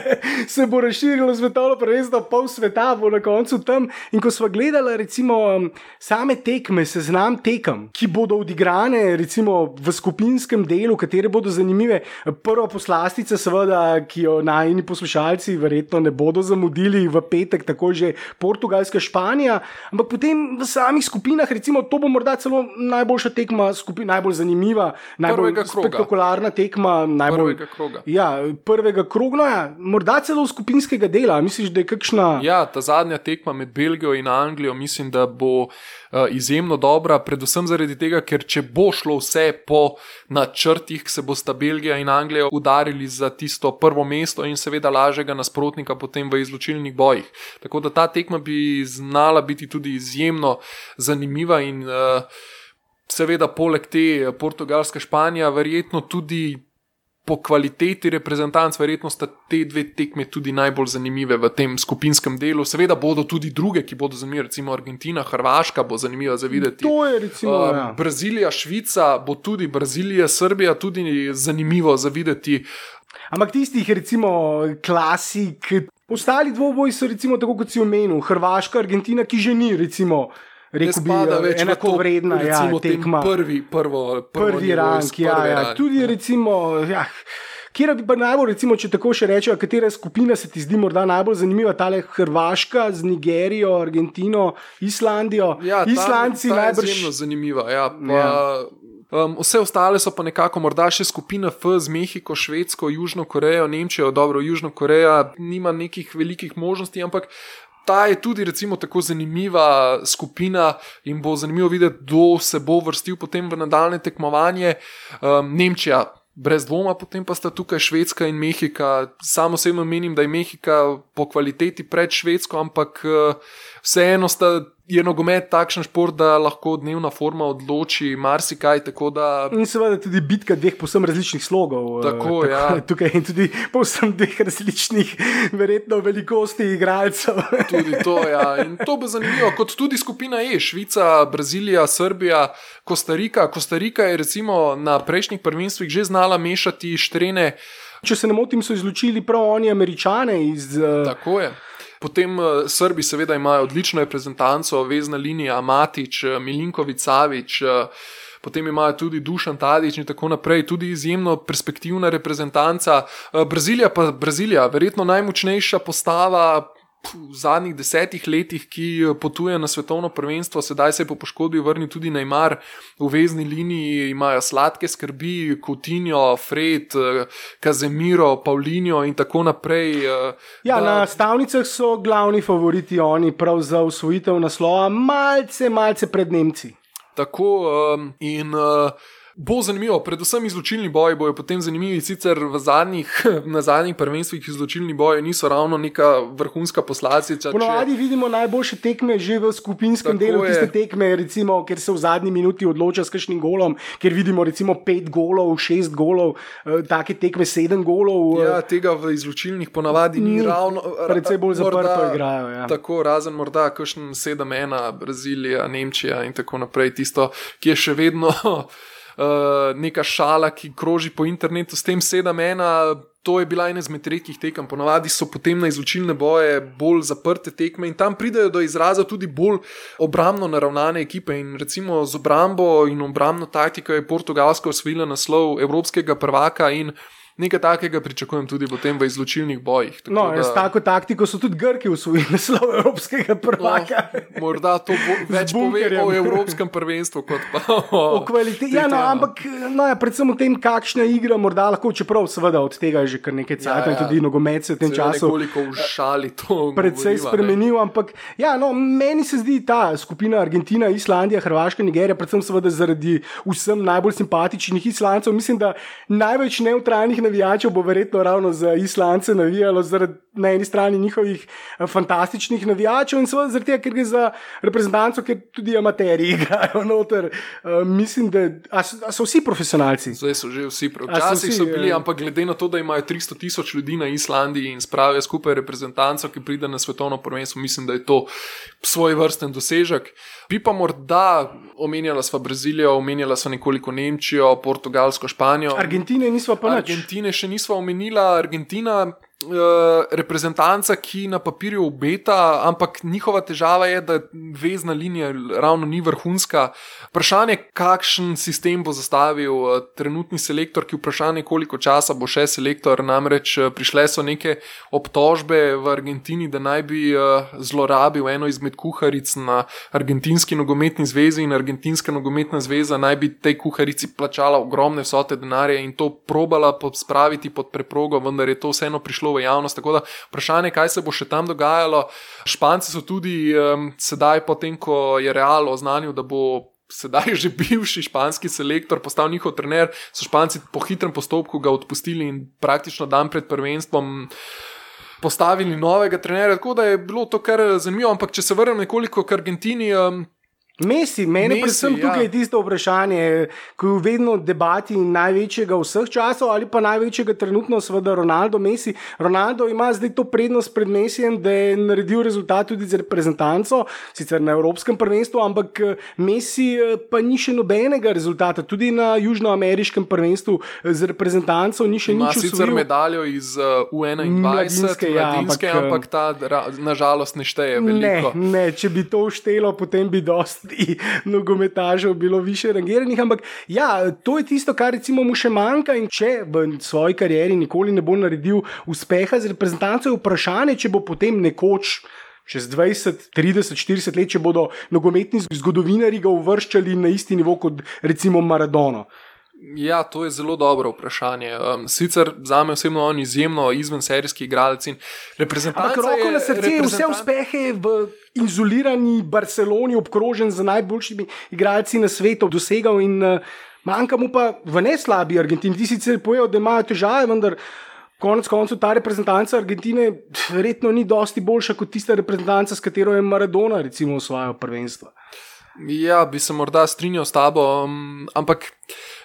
se bo razširilo svetovno prvenstvo, pol sveta bo na koncu tam. In ko smo gledali, recimo, um, same tekme, seznam tekem, ki bodo odigrane, recimo v skupinskem delu, katere bodo zanimive. Prva poslastica, seveda, ki jo najni poslušalci verjetno ne bodo zamudili v petek, tako že Portugalska, Španija. Ampak potem v samih skupinah, recimo, to bo morda celo najboljša tekma, skupin, najbolj zanimiva, najbolj spektakularna tekma, najbolj Prvega kroga. Ja, prvega kroga, morda celo skupinskega dela. Misliš, da je kakšna. Ja, ta zadnja tekma med Belgijo in Anglijo mislim, da bo uh, izjemno dobra, predvsem zaradi tega, ker če bo šlo vse po načrtih, se bosta Belgija in Anglija udarili za tisto prvo mesto in seveda lažjega nasprotnika potem v izločilnih bojih. Tako da ta tekma bi znala biti tudi izjemno zanimiva in uh, seveda poleg te Portugalska, Španija, verjetno tudi. Po kvaliteti reprezentanc, verjetno sta te dve tekme tudi najbolj zanimive v tem skupinskem delu. Seveda bodo tudi druge, ki bodo zanimive, recimo Argentina, Hrvaška bo zanimiva za videti. To je recimo. Um, ja. Brazilija, Švica, bo tudi Brazilija, Srbija tudi zanimivo za videti. Ampak tistih, recimo, klasik, ostali dvoboji so, recimo, tako kot si omenil, Hrvaška, Argentina, ki že ni, recimo, Ne rekel bi, v enako vredna ja, tekma. Prvi, prvo, prvo Prvi iz ja, ja. rank, Tudi, ja. recimo, ja. Kjer bi pa najbolj, recimo, če tako še rečemo, katera skupina se ti zdi morda najbolj zanimiva, ta le Hrvaška z Nigerijo, Argentino, Islandijo. Ja, ta- Islandci ta najbrž. izjemno zanimiva. Ja, pa, Ja. Um, vse ostale so pa nekako, morda še skupina F z Mehiko, Švedsko, Južno Korejo, Nemčijo, dobro, Južno Koreja nima nekih velikih možnosti, ampak ta je tudi recimo tako zanimiva skupina in bo zanimivo videti, kdo se bo vrstil potem v nadaljne tekmovanje. Um, Nemčija. Brez dvoma, potem pa sta tukaj Švedska in Mehika. Sam osebno menim, da je Mehika po kvaliteti pred Švedsko, ampak eh, vseeno sta, je nogomet takšen šport, da lahko dnevna forma odloči marsikaj. Tako da In seveda tudi bitka dveh povsem različnih slogov. eh, Tako, ja. Tukaj in tudi povsem dveh različnih, verjetno, velikosti igralcev. tudi to. Ja. In to bo zanimivo, kot tudi skupina E, Švica, Brazilija, Srbija, Kostarika. Kostarika je recimo na prejšnjih prvenstvih že znala mešati štrene. Če se ne motim, so izločili prav oni, američane iz. eh, Tako je. Potem uh, Srbi, seveda, imajo odlično reprezentanco, vezna linija Matič, uh, Milinkovič, Savič. Uh, Potem imajo tudi Dušan Tadič in tako naprej, tudi izjemno perspektivna reprezentanca. Brazilija pa Brazilija, verjetno najmočnejša postava v zadnjih desetih letih, ki eh, potuje na svetovno prvenstvo, sedaj se je po poškodbi vrnil tudi Neymar, v vezni liniji imajo sladke skrbi, Coutinho, Fred, eh, Kazemiro, Paulinho in tako naprej. eh, Ja, da- na stavnicah so glavni favoriti oni prav za usvojitev naslova, malce, malce pred Nemci. Tako um, in uh, Bo zanimivo, predvsem izločilni boji bojo potem zanimivi, sicer zadnjih, na zadnjih prvenstvih izločilni boji niso ravno neka vrhunska posledica. Ponovadi če... vidimo najboljše tekme že v skupinskem Tako delu, je. tiste tekme, recimo, ker se v zadnji minuti odloča s kakšnim golom, ker vidimo recimo pet golov, šest golov, eh, take tekme sedem golov. Eh. Ja, tega v izločilnih ponavadi ni, ni ravno. Predvsej bolj zaprto igrajo. Ja. Tako, razen morda kakšen sedem ena, Brazilija, Nemčija in tako naprej, tisto, ki je še vedno. uh, neka šala, ki kroži po internetu s tem 7-1. To je bila ena izmed redkih tekem. Ponavadi so potem na izločilne boje bolj zaprte tekme in tam pridejo do izraza tudi bolj obrambno naravnane ekipe. In recimo z obrambo in obrambno taktiko je Portugalska osvojila naslov evropskega prvaka in nekaj takega pričakujem tudi potem v izločilnih bojih. Tako no, da... S tako taktiko so tudi Grki usvojili naslov Evropskega prvaka. No, morda to več pove o Evropskem prvenstvu kot pa o, o kvaliteti. Ja, no, ampak no, ja, predvsem o tem, kakšna igra morda lahko, čeprav seveda od tega je že kar nekaj cajt ja, ja. tudi nogomet se v tem času. Nekoliko všali to. Predvsej spremenil, ampak ja, no, meni se zdi ta skupina Argentina, Islandija, Hrvaška, Nigerija, predvsem seveda zaradi vsem najbolj simpatičnih Islancev, mislim, da največ neutralnih navijačev bo verjetno ravno za Islance navijalo, zaradi na eni strani njihovih eh, fantastičnih navijačev in seveda zaradi tega, ker gre za reprezentanco, ker tudi amateri igrajo noter. Uh, mislim, da a so, a so vsi profesionalci. Zdaj so že vsi profesionalci. Včasih so bili, je. ampak glede na to, da imajo 300 tisoč ljudi na Islandiji in spravijo skupaj reprezentanco, ki pride na svetovno prvenstvo, mislim, da je to svoj vrsten dosežek. Bi pa morda omenjala sva Brazilijo, omenjala sva nekoliko Nemčijo, Portugalsko, Španijo. Argentine nismo pa nič. Argentine še nismo omenila. Argentina reprezentanca, ki na papirju obeta, ampak njihova težava je, da vezna linija ravno ni vrhunska. Vprašanje, kakšen sistem bo zastavil uh, trenutni selektor, ki vprašanje, koliko časa bo še selektor. Namreč uh, prišle so neke obtožbe v Argentini, da naj bi zlorabil eno izmed kuharic na Argentinski nogometni zvezi in Argentinska nogometna zveza naj bi tej kuharici plačala ogromne vsote denarja in to probala spraviti pod preprogo, vendar je to vseeno prišlo šlo v javnost. Tako da vprašanje, kaj se bo še tam dogajalo. Španci so tudi um, sedaj, potem ko je Real oznanil, da bo. Sedaj je že bivši španski selektor, postal njihov trener, so španci po hitrem postopku ga odpustili in praktično dan pred prvenstvom postavili novega trenerja. Tako da je bilo to kar zanimivo. Ampak, če se vrnem nekoliko k Argentini, Mesi, meni Messi, predvsem ja. tukaj je tisto vprašanje, ko je vedno debati največjega vseh časov ali pa največjega trenutno, seveda Ronaldo, Messi. Ronaldo ima zdaj to prednost pred Messijem, da je naredil rezultat tudi za reprezentanco, sicer na Evropskem prvenstvu, ampak Messi pa ni še nobenega rezultata, tudi na Južnoameriškem prvenstvu z reprezentanco ni še nič. Ima sicer medaljo iz uh, UN-21, mladinske, ja, ampak, ampak ta nažalost ne šteje veliko. Ne, ne, če bi to štelo, potem bi dosti nogometažev bilo više rangiranih. Ampak ja, to je tisto, kar recimo mu še manjka. In če v svoji karieri nikoli ne bo naredil uspeha z reprezentanco, je vprašanje, če bo potem nekoč. Čez 20, 30, 40 let, če bodo nogometni zgodovinari ga uvrščali na isti nivo kot recimo Maradona. Ja, to je zelo dobro vprašanje. Um, sicer za me osebno on izjemno izven serijski igralec in reprezentant. Ampak roko na srce, vse uspehe v izolirani Barceloni, obkrožen z najboljšimi igralci na svetu, dosegal in uh, manjka mu pa v ne slabi Argentini. Ti sicer pojejo, da imajo težave, vendar konec koncev ta reprezentanca Argentine verjetno ni dosti boljša kot tista reprezentanca, s katero je Maradona recimo osvajal prvenstvo. Ja, bi se morda strinjal s tabo, um, ampak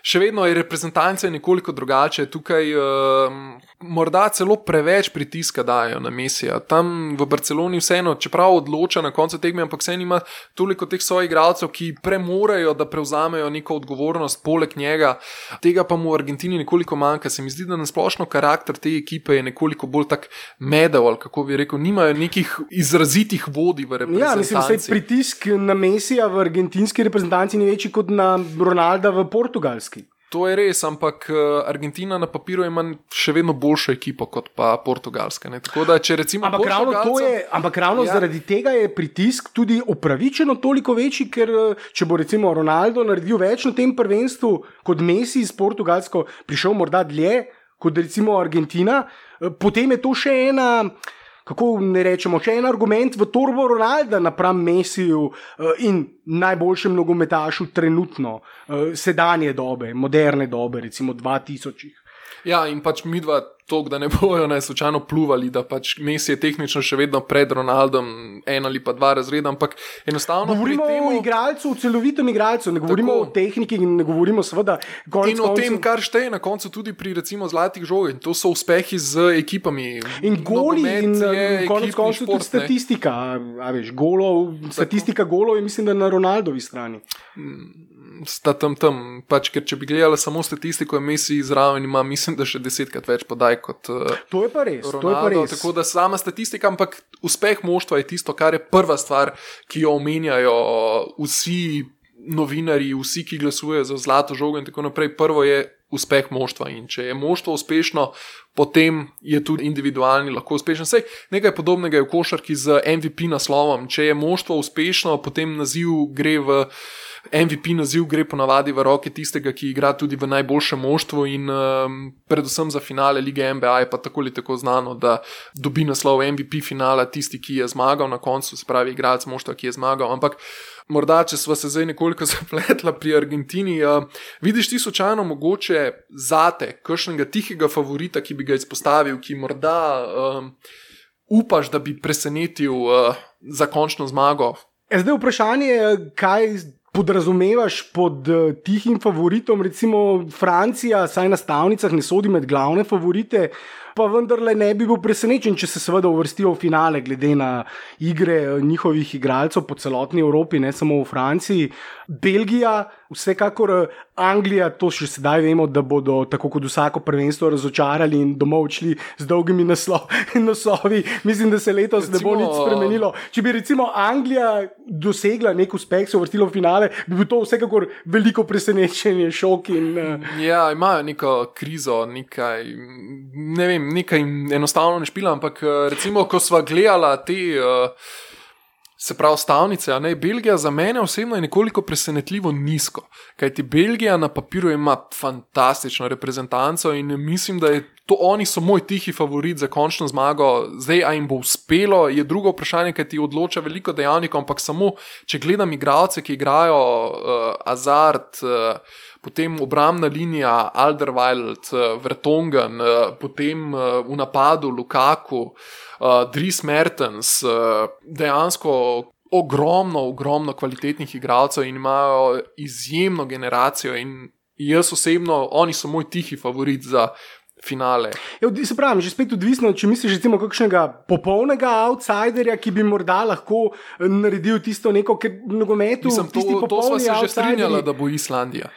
še vedno je reprezentancija nekoliko drugače. Tukaj uh, morda celo preveč pritiska dajo na Mesija. Tam v Barceloni vseeno, čeprav odloča na koncu tekme, ampak vseeno ima toliko teh svojih igralcev, ki premorejo, da prevzamejo neko odgovornost poleg njega. Tega pa mu v Argentini nekoliko manjka. Se mi zdi, da na splošno karakter te ekipe je nekoliko bolj tak medeval, kako bi rekel, nimajo nekih izrazitih vodij v reprezentanci. Ja, mislim, da je pritisk na Mesija v argentinski reprezentanci ni večji kot na Ronalda v Portugalski. To je res, ampak eh, Argentina na papirju ima še vedno boljšo ekipo kot pa Portugalska. Da, recimo, ampak ravno, je, ampak ravno ja. zaradi tega je pritisk tudi upravičeno toliko večji, ker eh, če bo recimo Ronaldo naredil več na tem prvenstvu kot Messi iz Portugalsko, prišel morda dlje kot recimo Argentina, eh, potem je to še ena kako ne rečemo, še en argument v Torbo Ronalda napram Messiju uh, in najboljšem nogometašu trenutno, uh, sedanje dobe, moderne dobe, recimo 2000. Ja, in pač mi dva to, da ne bojo naj slučajno pluvali, da pač Messi je tehnično še vedno pred Ronaldom, en ali pa dva razreda, ampak enostavno. Govorimo temu, o igralcu, o celovitem igralcu, ne govorimo Tako. o tehniki in ne govorimo seveda konec In o tem, koncev- kar šteje na koncu tudi pri recimo zlatih žogih, to so uspehi z ekipami. In goli, Nogomet in eh, konec koncev tudi statistika. A veš, golov, statistika golov je, mislim, da na Ronaldovi strani. Sta tam tam. Pač, ker če bi gledala samo statistiko, Messi zraven ima, mislim, da še desetkrat več podaj kot uh, To je pa res. to je pa Ronaldo. res. Tako da sama statistika, ampak uspeh moštva je tisto, kar je prva stvar, ki jo omenjajo vsi novinari, vsi, ki glasujejo za zlato žogo in tako naprej. Prvo je uspeh moštva in če je moštvo uspešno, potem je tudi individualni lahko uspešen. Sej, nekaj podobnega je v košarki z MVP naslovom. Če je moštvo uspešno, potem naziv gre v. MVP naziv gre ponavadi v roke tistega, ki igra tudi v najboljšem moštvu, in um, predvsem za finale lige NBA je pa tako ali tako znano, da dobi naslov MVP finala tisti, ki je zmagal na koncu, se pravi, igralec moštva, ki je zmagal. Ampak morda, če smo se zdaj nekoliko zapletla pri Argentini, uh, vidiš ti slučajno mogoče zate, kakšnega tihega favorita, ki bi ga izpostavil, ki morda um, upaš, da bi presenetil uh, za končno zmago. E, Zdaj vprašanje je, kaj podrazumevaš pod eh, tihim favoritom, recimo Francija, saj na stavnicah ne sodi med glavne favorite. Pa vendarle ne bi bil presenečen, če se seveda uvrstijo v finale, glede na igre eh, njihovih igralcev po celotni Evropi, ne samo v Franciji. Belgija, vsekakor eh, Anglija, to še sedaj vemo, da bodo tako kot vsako prvenstvo razočarali in domov odšli z dolgimi naslo naslovi. Mislim, da se letos recimo, ne bo nič spremenilo. Če bi recimo Anglija dosegla nek uspeh, se uvrstila v finale, bi bil to vsekakor veliko presenečenje, šok in uh, Ja, imajo neko krizo, nekaj, ne vem, nekaj enostavno ne špila, ampak eh, recimo, ko sva gledala te. Uh, Se pravi, stavnice, a ne Belgija, za mene osebno je nekoliko presenetljivo nizko. Kajti Belgija na papirju ima fantastično reprezentanco in mislim, da je to oni so moj tihi favorit za končno zmago. Zdaj, a jim bo uspelo, je drugo vprašanje, kaj ti odloča veliko dejavnikov, ampak samo, če gledam igralce, ki igrajo uh, Azard. Uh, Potem obrambna linija, Alderweireld, uh, Vertongen, uh, potem uh, v napadu Lukaku, uh, Dries Mertens, uh, dejansko ogromno, ogromno kvalitetnih igralcev in imajo izjemno generacijo. In jaz osebno, oni so moj tihi favorit za finale. Ja, od- se pravi, že spet odvisno, če misliš recimo kakšnega popolnega outsiderja, ki bi morda lahko eh, naredil tisto neko, ker v nogometu Mislim, to, tisti to smo se že strinjali, da bo Islandija.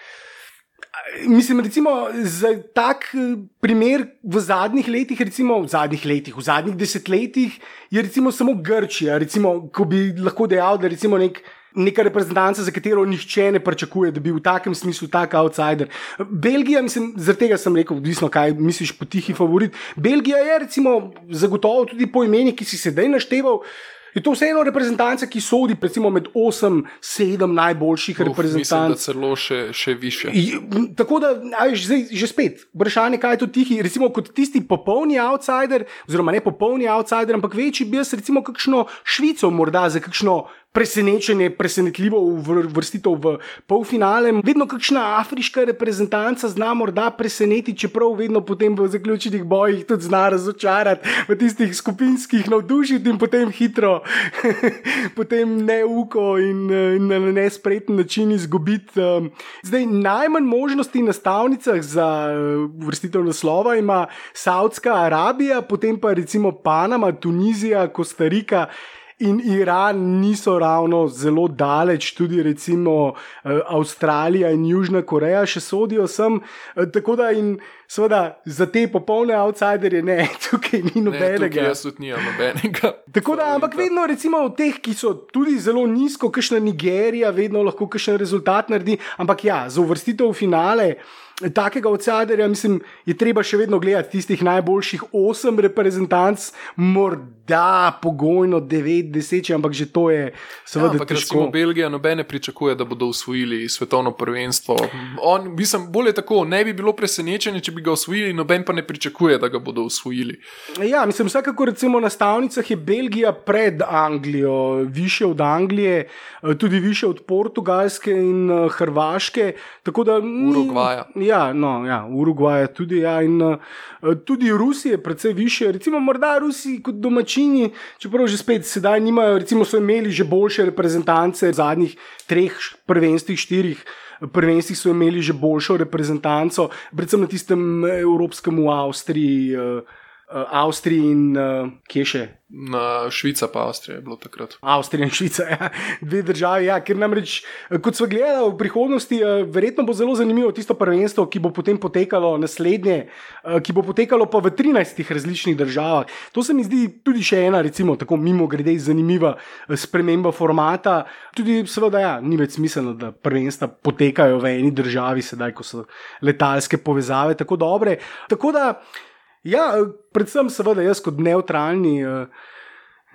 Mislim, recimo, za tak eh, primer v zadnjih letih, recimo v zadnjih letih, v zadnjih desetletjih, je recimo samo Grčija, recimo, ko bi lahko dejal, da je recimo nek. Neka reprezentanca, za katero nihče ne pričakuje, da bi v takem smislu tak outsider. Belgija, mislim, zaradi tega sem rekel, odvisno kaj misliš po tihi favorit. Belgija je, recimo, zagotovo tudi po imenih, ki si sedaj našteval. Je to vseeno reprezentanca, ki sodi recimo, med 8-7 najboljših Uf, Mislim, reprezentanc. celo še, še više. M, Tako da, veš, zdaj že spet, vprašanje, kaj je to tihi, recimo kot tisti popolni outsider, oziroma ne popolni outsider, ampak večji bi jaz recimo kakšno Švico morda za kakšno presenečenje, presenetljivo uvr- vrstitev v polfinale. Vedno kakšna afriška reprezentanca zna morda presenetiti, čeprav vedno potem v zaključenih bojih tudi zna razočarati, v tistih skupinskih navdušiti in potem hitro, potem neuko in, in na nespreten način izgubiti. um, Zdaj, najmanj možnosti na stavnicah za eh, vrstitev naslova ima Saudska Arabija, potem pa recimo Panama, Tunizija, Kostarika. In Iran niso ravno zelo daleč, tudi recimo eh, Avstralija in Južna Koreja še sodijo sem. Eh, Tako da in seveda za te popolne outsiderje ne, tukaj ni Ne, tukaj nobenega. jaz tudi nimam nobenega. Tako da, ampak vedno, recimo, od teh, ki so tudi zelo nizko, kakšna Nigerija, vedno lahko kakšen rezultat naredi. Ampak ja, za uvrstitev v finale. Takega outsiderja, mislim, je treba še vedno gledati tistih najboljših osem reprezentanc, morda pogojno 9, 10, ampak že to je Ja, seveda ampak recimo težko. Belgija nobene pričakuje, da bodo usvojili svetovno prvenstvo. On, mislim, bolje tako, ne bi bilo presenečenje, če bi ga osvojili, noben pa ne pričakuje, da ga bodo osvojili. Ja, mislim, vsekakor recimo na stavnicah je Belgija pred Anglijo, više od Anglije, eh, tudi više od Portugalske in uh, Hrvaške. tako da ni- Urugvaja. Ja, no, ja, Urugvaja tudi. Ja, in, uh, tudi Rusije, precej više. Recimo, morda Rusi kot domačini, čeprav že spet sedaj nimajo, recimo, so imeli že boljše reprezentance v zadnjih treh prvenstvih, štirih. Prvenstvih so imeli že boljšo reprezentanco, predvsem na tistem eh, evropskem v Avstriji, uh, Avstriji in uh, kje še? Na Švica pa Avstrija je bilo takrat. Avstrija in Švica, ja. dve državi. Ja, ker namreč, eh, kot smo gledali v prihodnosti, eh, verjetno bo zelo zanimivo tisto prvenstvo, ki bo potem potekalo naslednje, eh, ki bo potekalo pa v 13 različnih državah. To se mi zdi tudi še ena, recimo, tako mimo grede, zanimiva eh, sprememba formata. Tudi, seveda, ja, ni več smiselno, da prvenstva potekajo v eni državi, sedaj, ko so letalske povezave tako dobre. Tako da, ja, eh, predvsem, seveda, jaz kot neutralni. eh,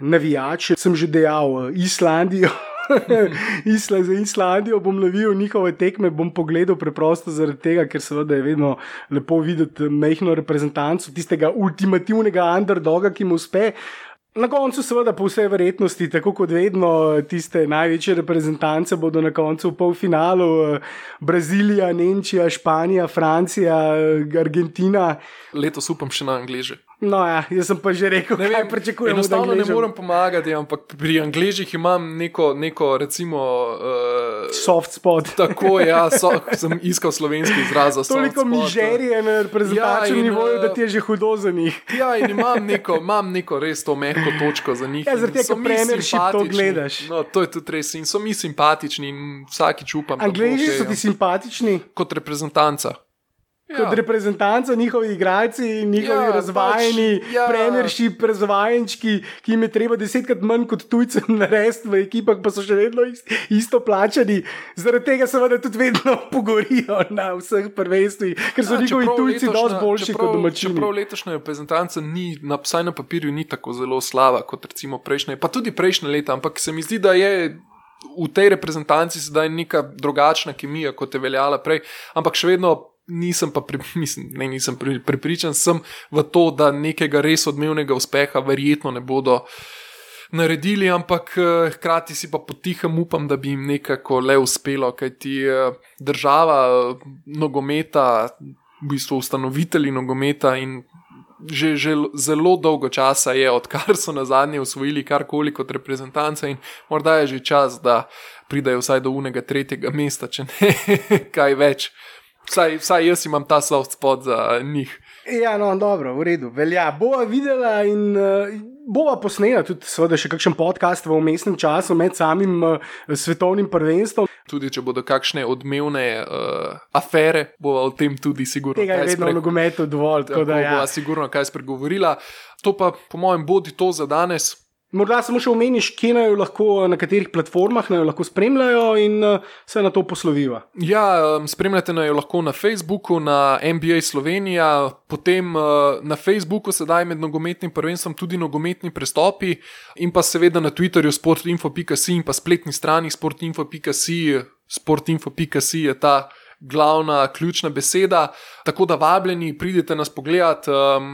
navijač, sem že dejal eh, Islandijo. Isla, za Islandijo bom lovil njihove tekme, bom pogledal preprosto zaradi tega, ker seveda je vedno lepo videti mehko reprezentanco, tistega ultimativnega underdoga, ki mu uspe. Na koncu, seveda, po vsej verjetnosti, tako kot vedno, tiste največje reprezentance bodo na koncu v polfinalu: eh, Brazilija, Nemčija, Španija, Francija, eh, Argentina. Letos upam še na Angleže. No, ja, jaz sem pa že rekel, Ne vem, pričakujem. enostavno ne morem pomagati, ampak pri Angležih imam neko, neko recimo. Uh, Soft spot. Tako, ja, so, sem iskal slovenski izraz za soft Toliko spot. mižerije na reprezentativnem Ja, nivoju, da eh, ti je že hudo za njih. Ja, in imam neko, imam neko res to mehko točko za njih. Ja, zaradi tega, ker Premiership to gledaš. No, to je tudi res. In so mi simpatični in vsakič upam. Angleži okej, so ti ja. simpatični, Kot reprezentanca. Ja. kot reprezentanca, njihovi igralci, njihovi Ja, ja, razvajeni, pač, ja. ja. premiership, razvajenčki, ki jim je treba desetkrat manj kot tujcem narediti v ekipah, pa so še vedno is- isto plačani. Zaradi tega seveda tudi vedno pogorijo na vseh prvenstvih, ker so Ja, njihovi tujci dosti boljši čeprav- kot domačini. Čeprav letošnja reprezentanca ni, na, vsaj na papirju, ni tako zelo slaba kot recimo prejšnje, pa tudi prejšnje leta, ampak se mi zdi, da je. V tej reprezentanci sedaj neka drugačna kemija, kot je veljala prej, ampak še vedno nisem pa pri, mislim, ne, nisem pri, pripričan sem v to, da nekega res odmevnega uspeha verjetno ne bodo naredili, ampak eh, hkrati si pa potihem upam, da bi jim nekako le uspelo, kajti eh, država eh, nogometa, v bistvu ustanovitelji nogometa in že, že zelo dolgo časa je, odkar so na zadnje usvojili karkoli kot reprezentanca in morda je že čas, da pridajo vsaj do unega tretjega mesta, če ne kaj več. Vsaj, vsaj jaz imam ta soft spot za njih. Ja, no, dobro, v redu, velja. Bova videla in uh, bova posnela tudi, seveda, še kakšen podcast v umestnem času med samim uh, svetovnim prvenstvom. Tudi če bodo kakšne odmevne uh, afere, bo o tem tudi sigurno. Tega je vedno v nogometu dovolj. Tako da, ja. bo sigurno kaj spregovorila. To pa, po mojem, bodi to za danes. Morda samo še omeniš, kje naj jo lahko, na katerih platformah naj jo lahko spremljajo in uh, se na to posloviva. Ja, spremljate nas jo lahko na Facebooku, na NBA Slovenija, potem uh, na Facebooku sedaj med nogometnim prvenstvom tudi nogometni prestopi in pa seveda na Twitterju sportinfo.si in pa spletni strani sportinfo.si. Sportinfo.si je ta glavna, ključna beseda. Tako da vabljeni, pridite nas pogledat um,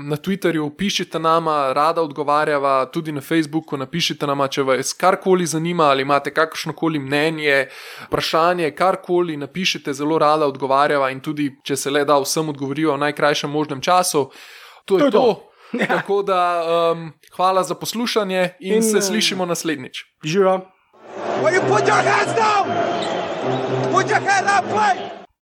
na Twitterju, pišite nama, rada odgovarjava, tudi na Facebooku, napišite nama, če vas karkoli zanima ali imate kakršno koli mnenje, vprašanje, karkoli, napišite, zelo rada odgovarjava in tudi, če se le da, vsem odgovorijo v najkrajšem možnem času. To je To to. Ja. Tako da um, hvala za poslušanje in, in se eh, slišimo naslednjič. Živijo. Will you put your hands down? Put your hand up, play.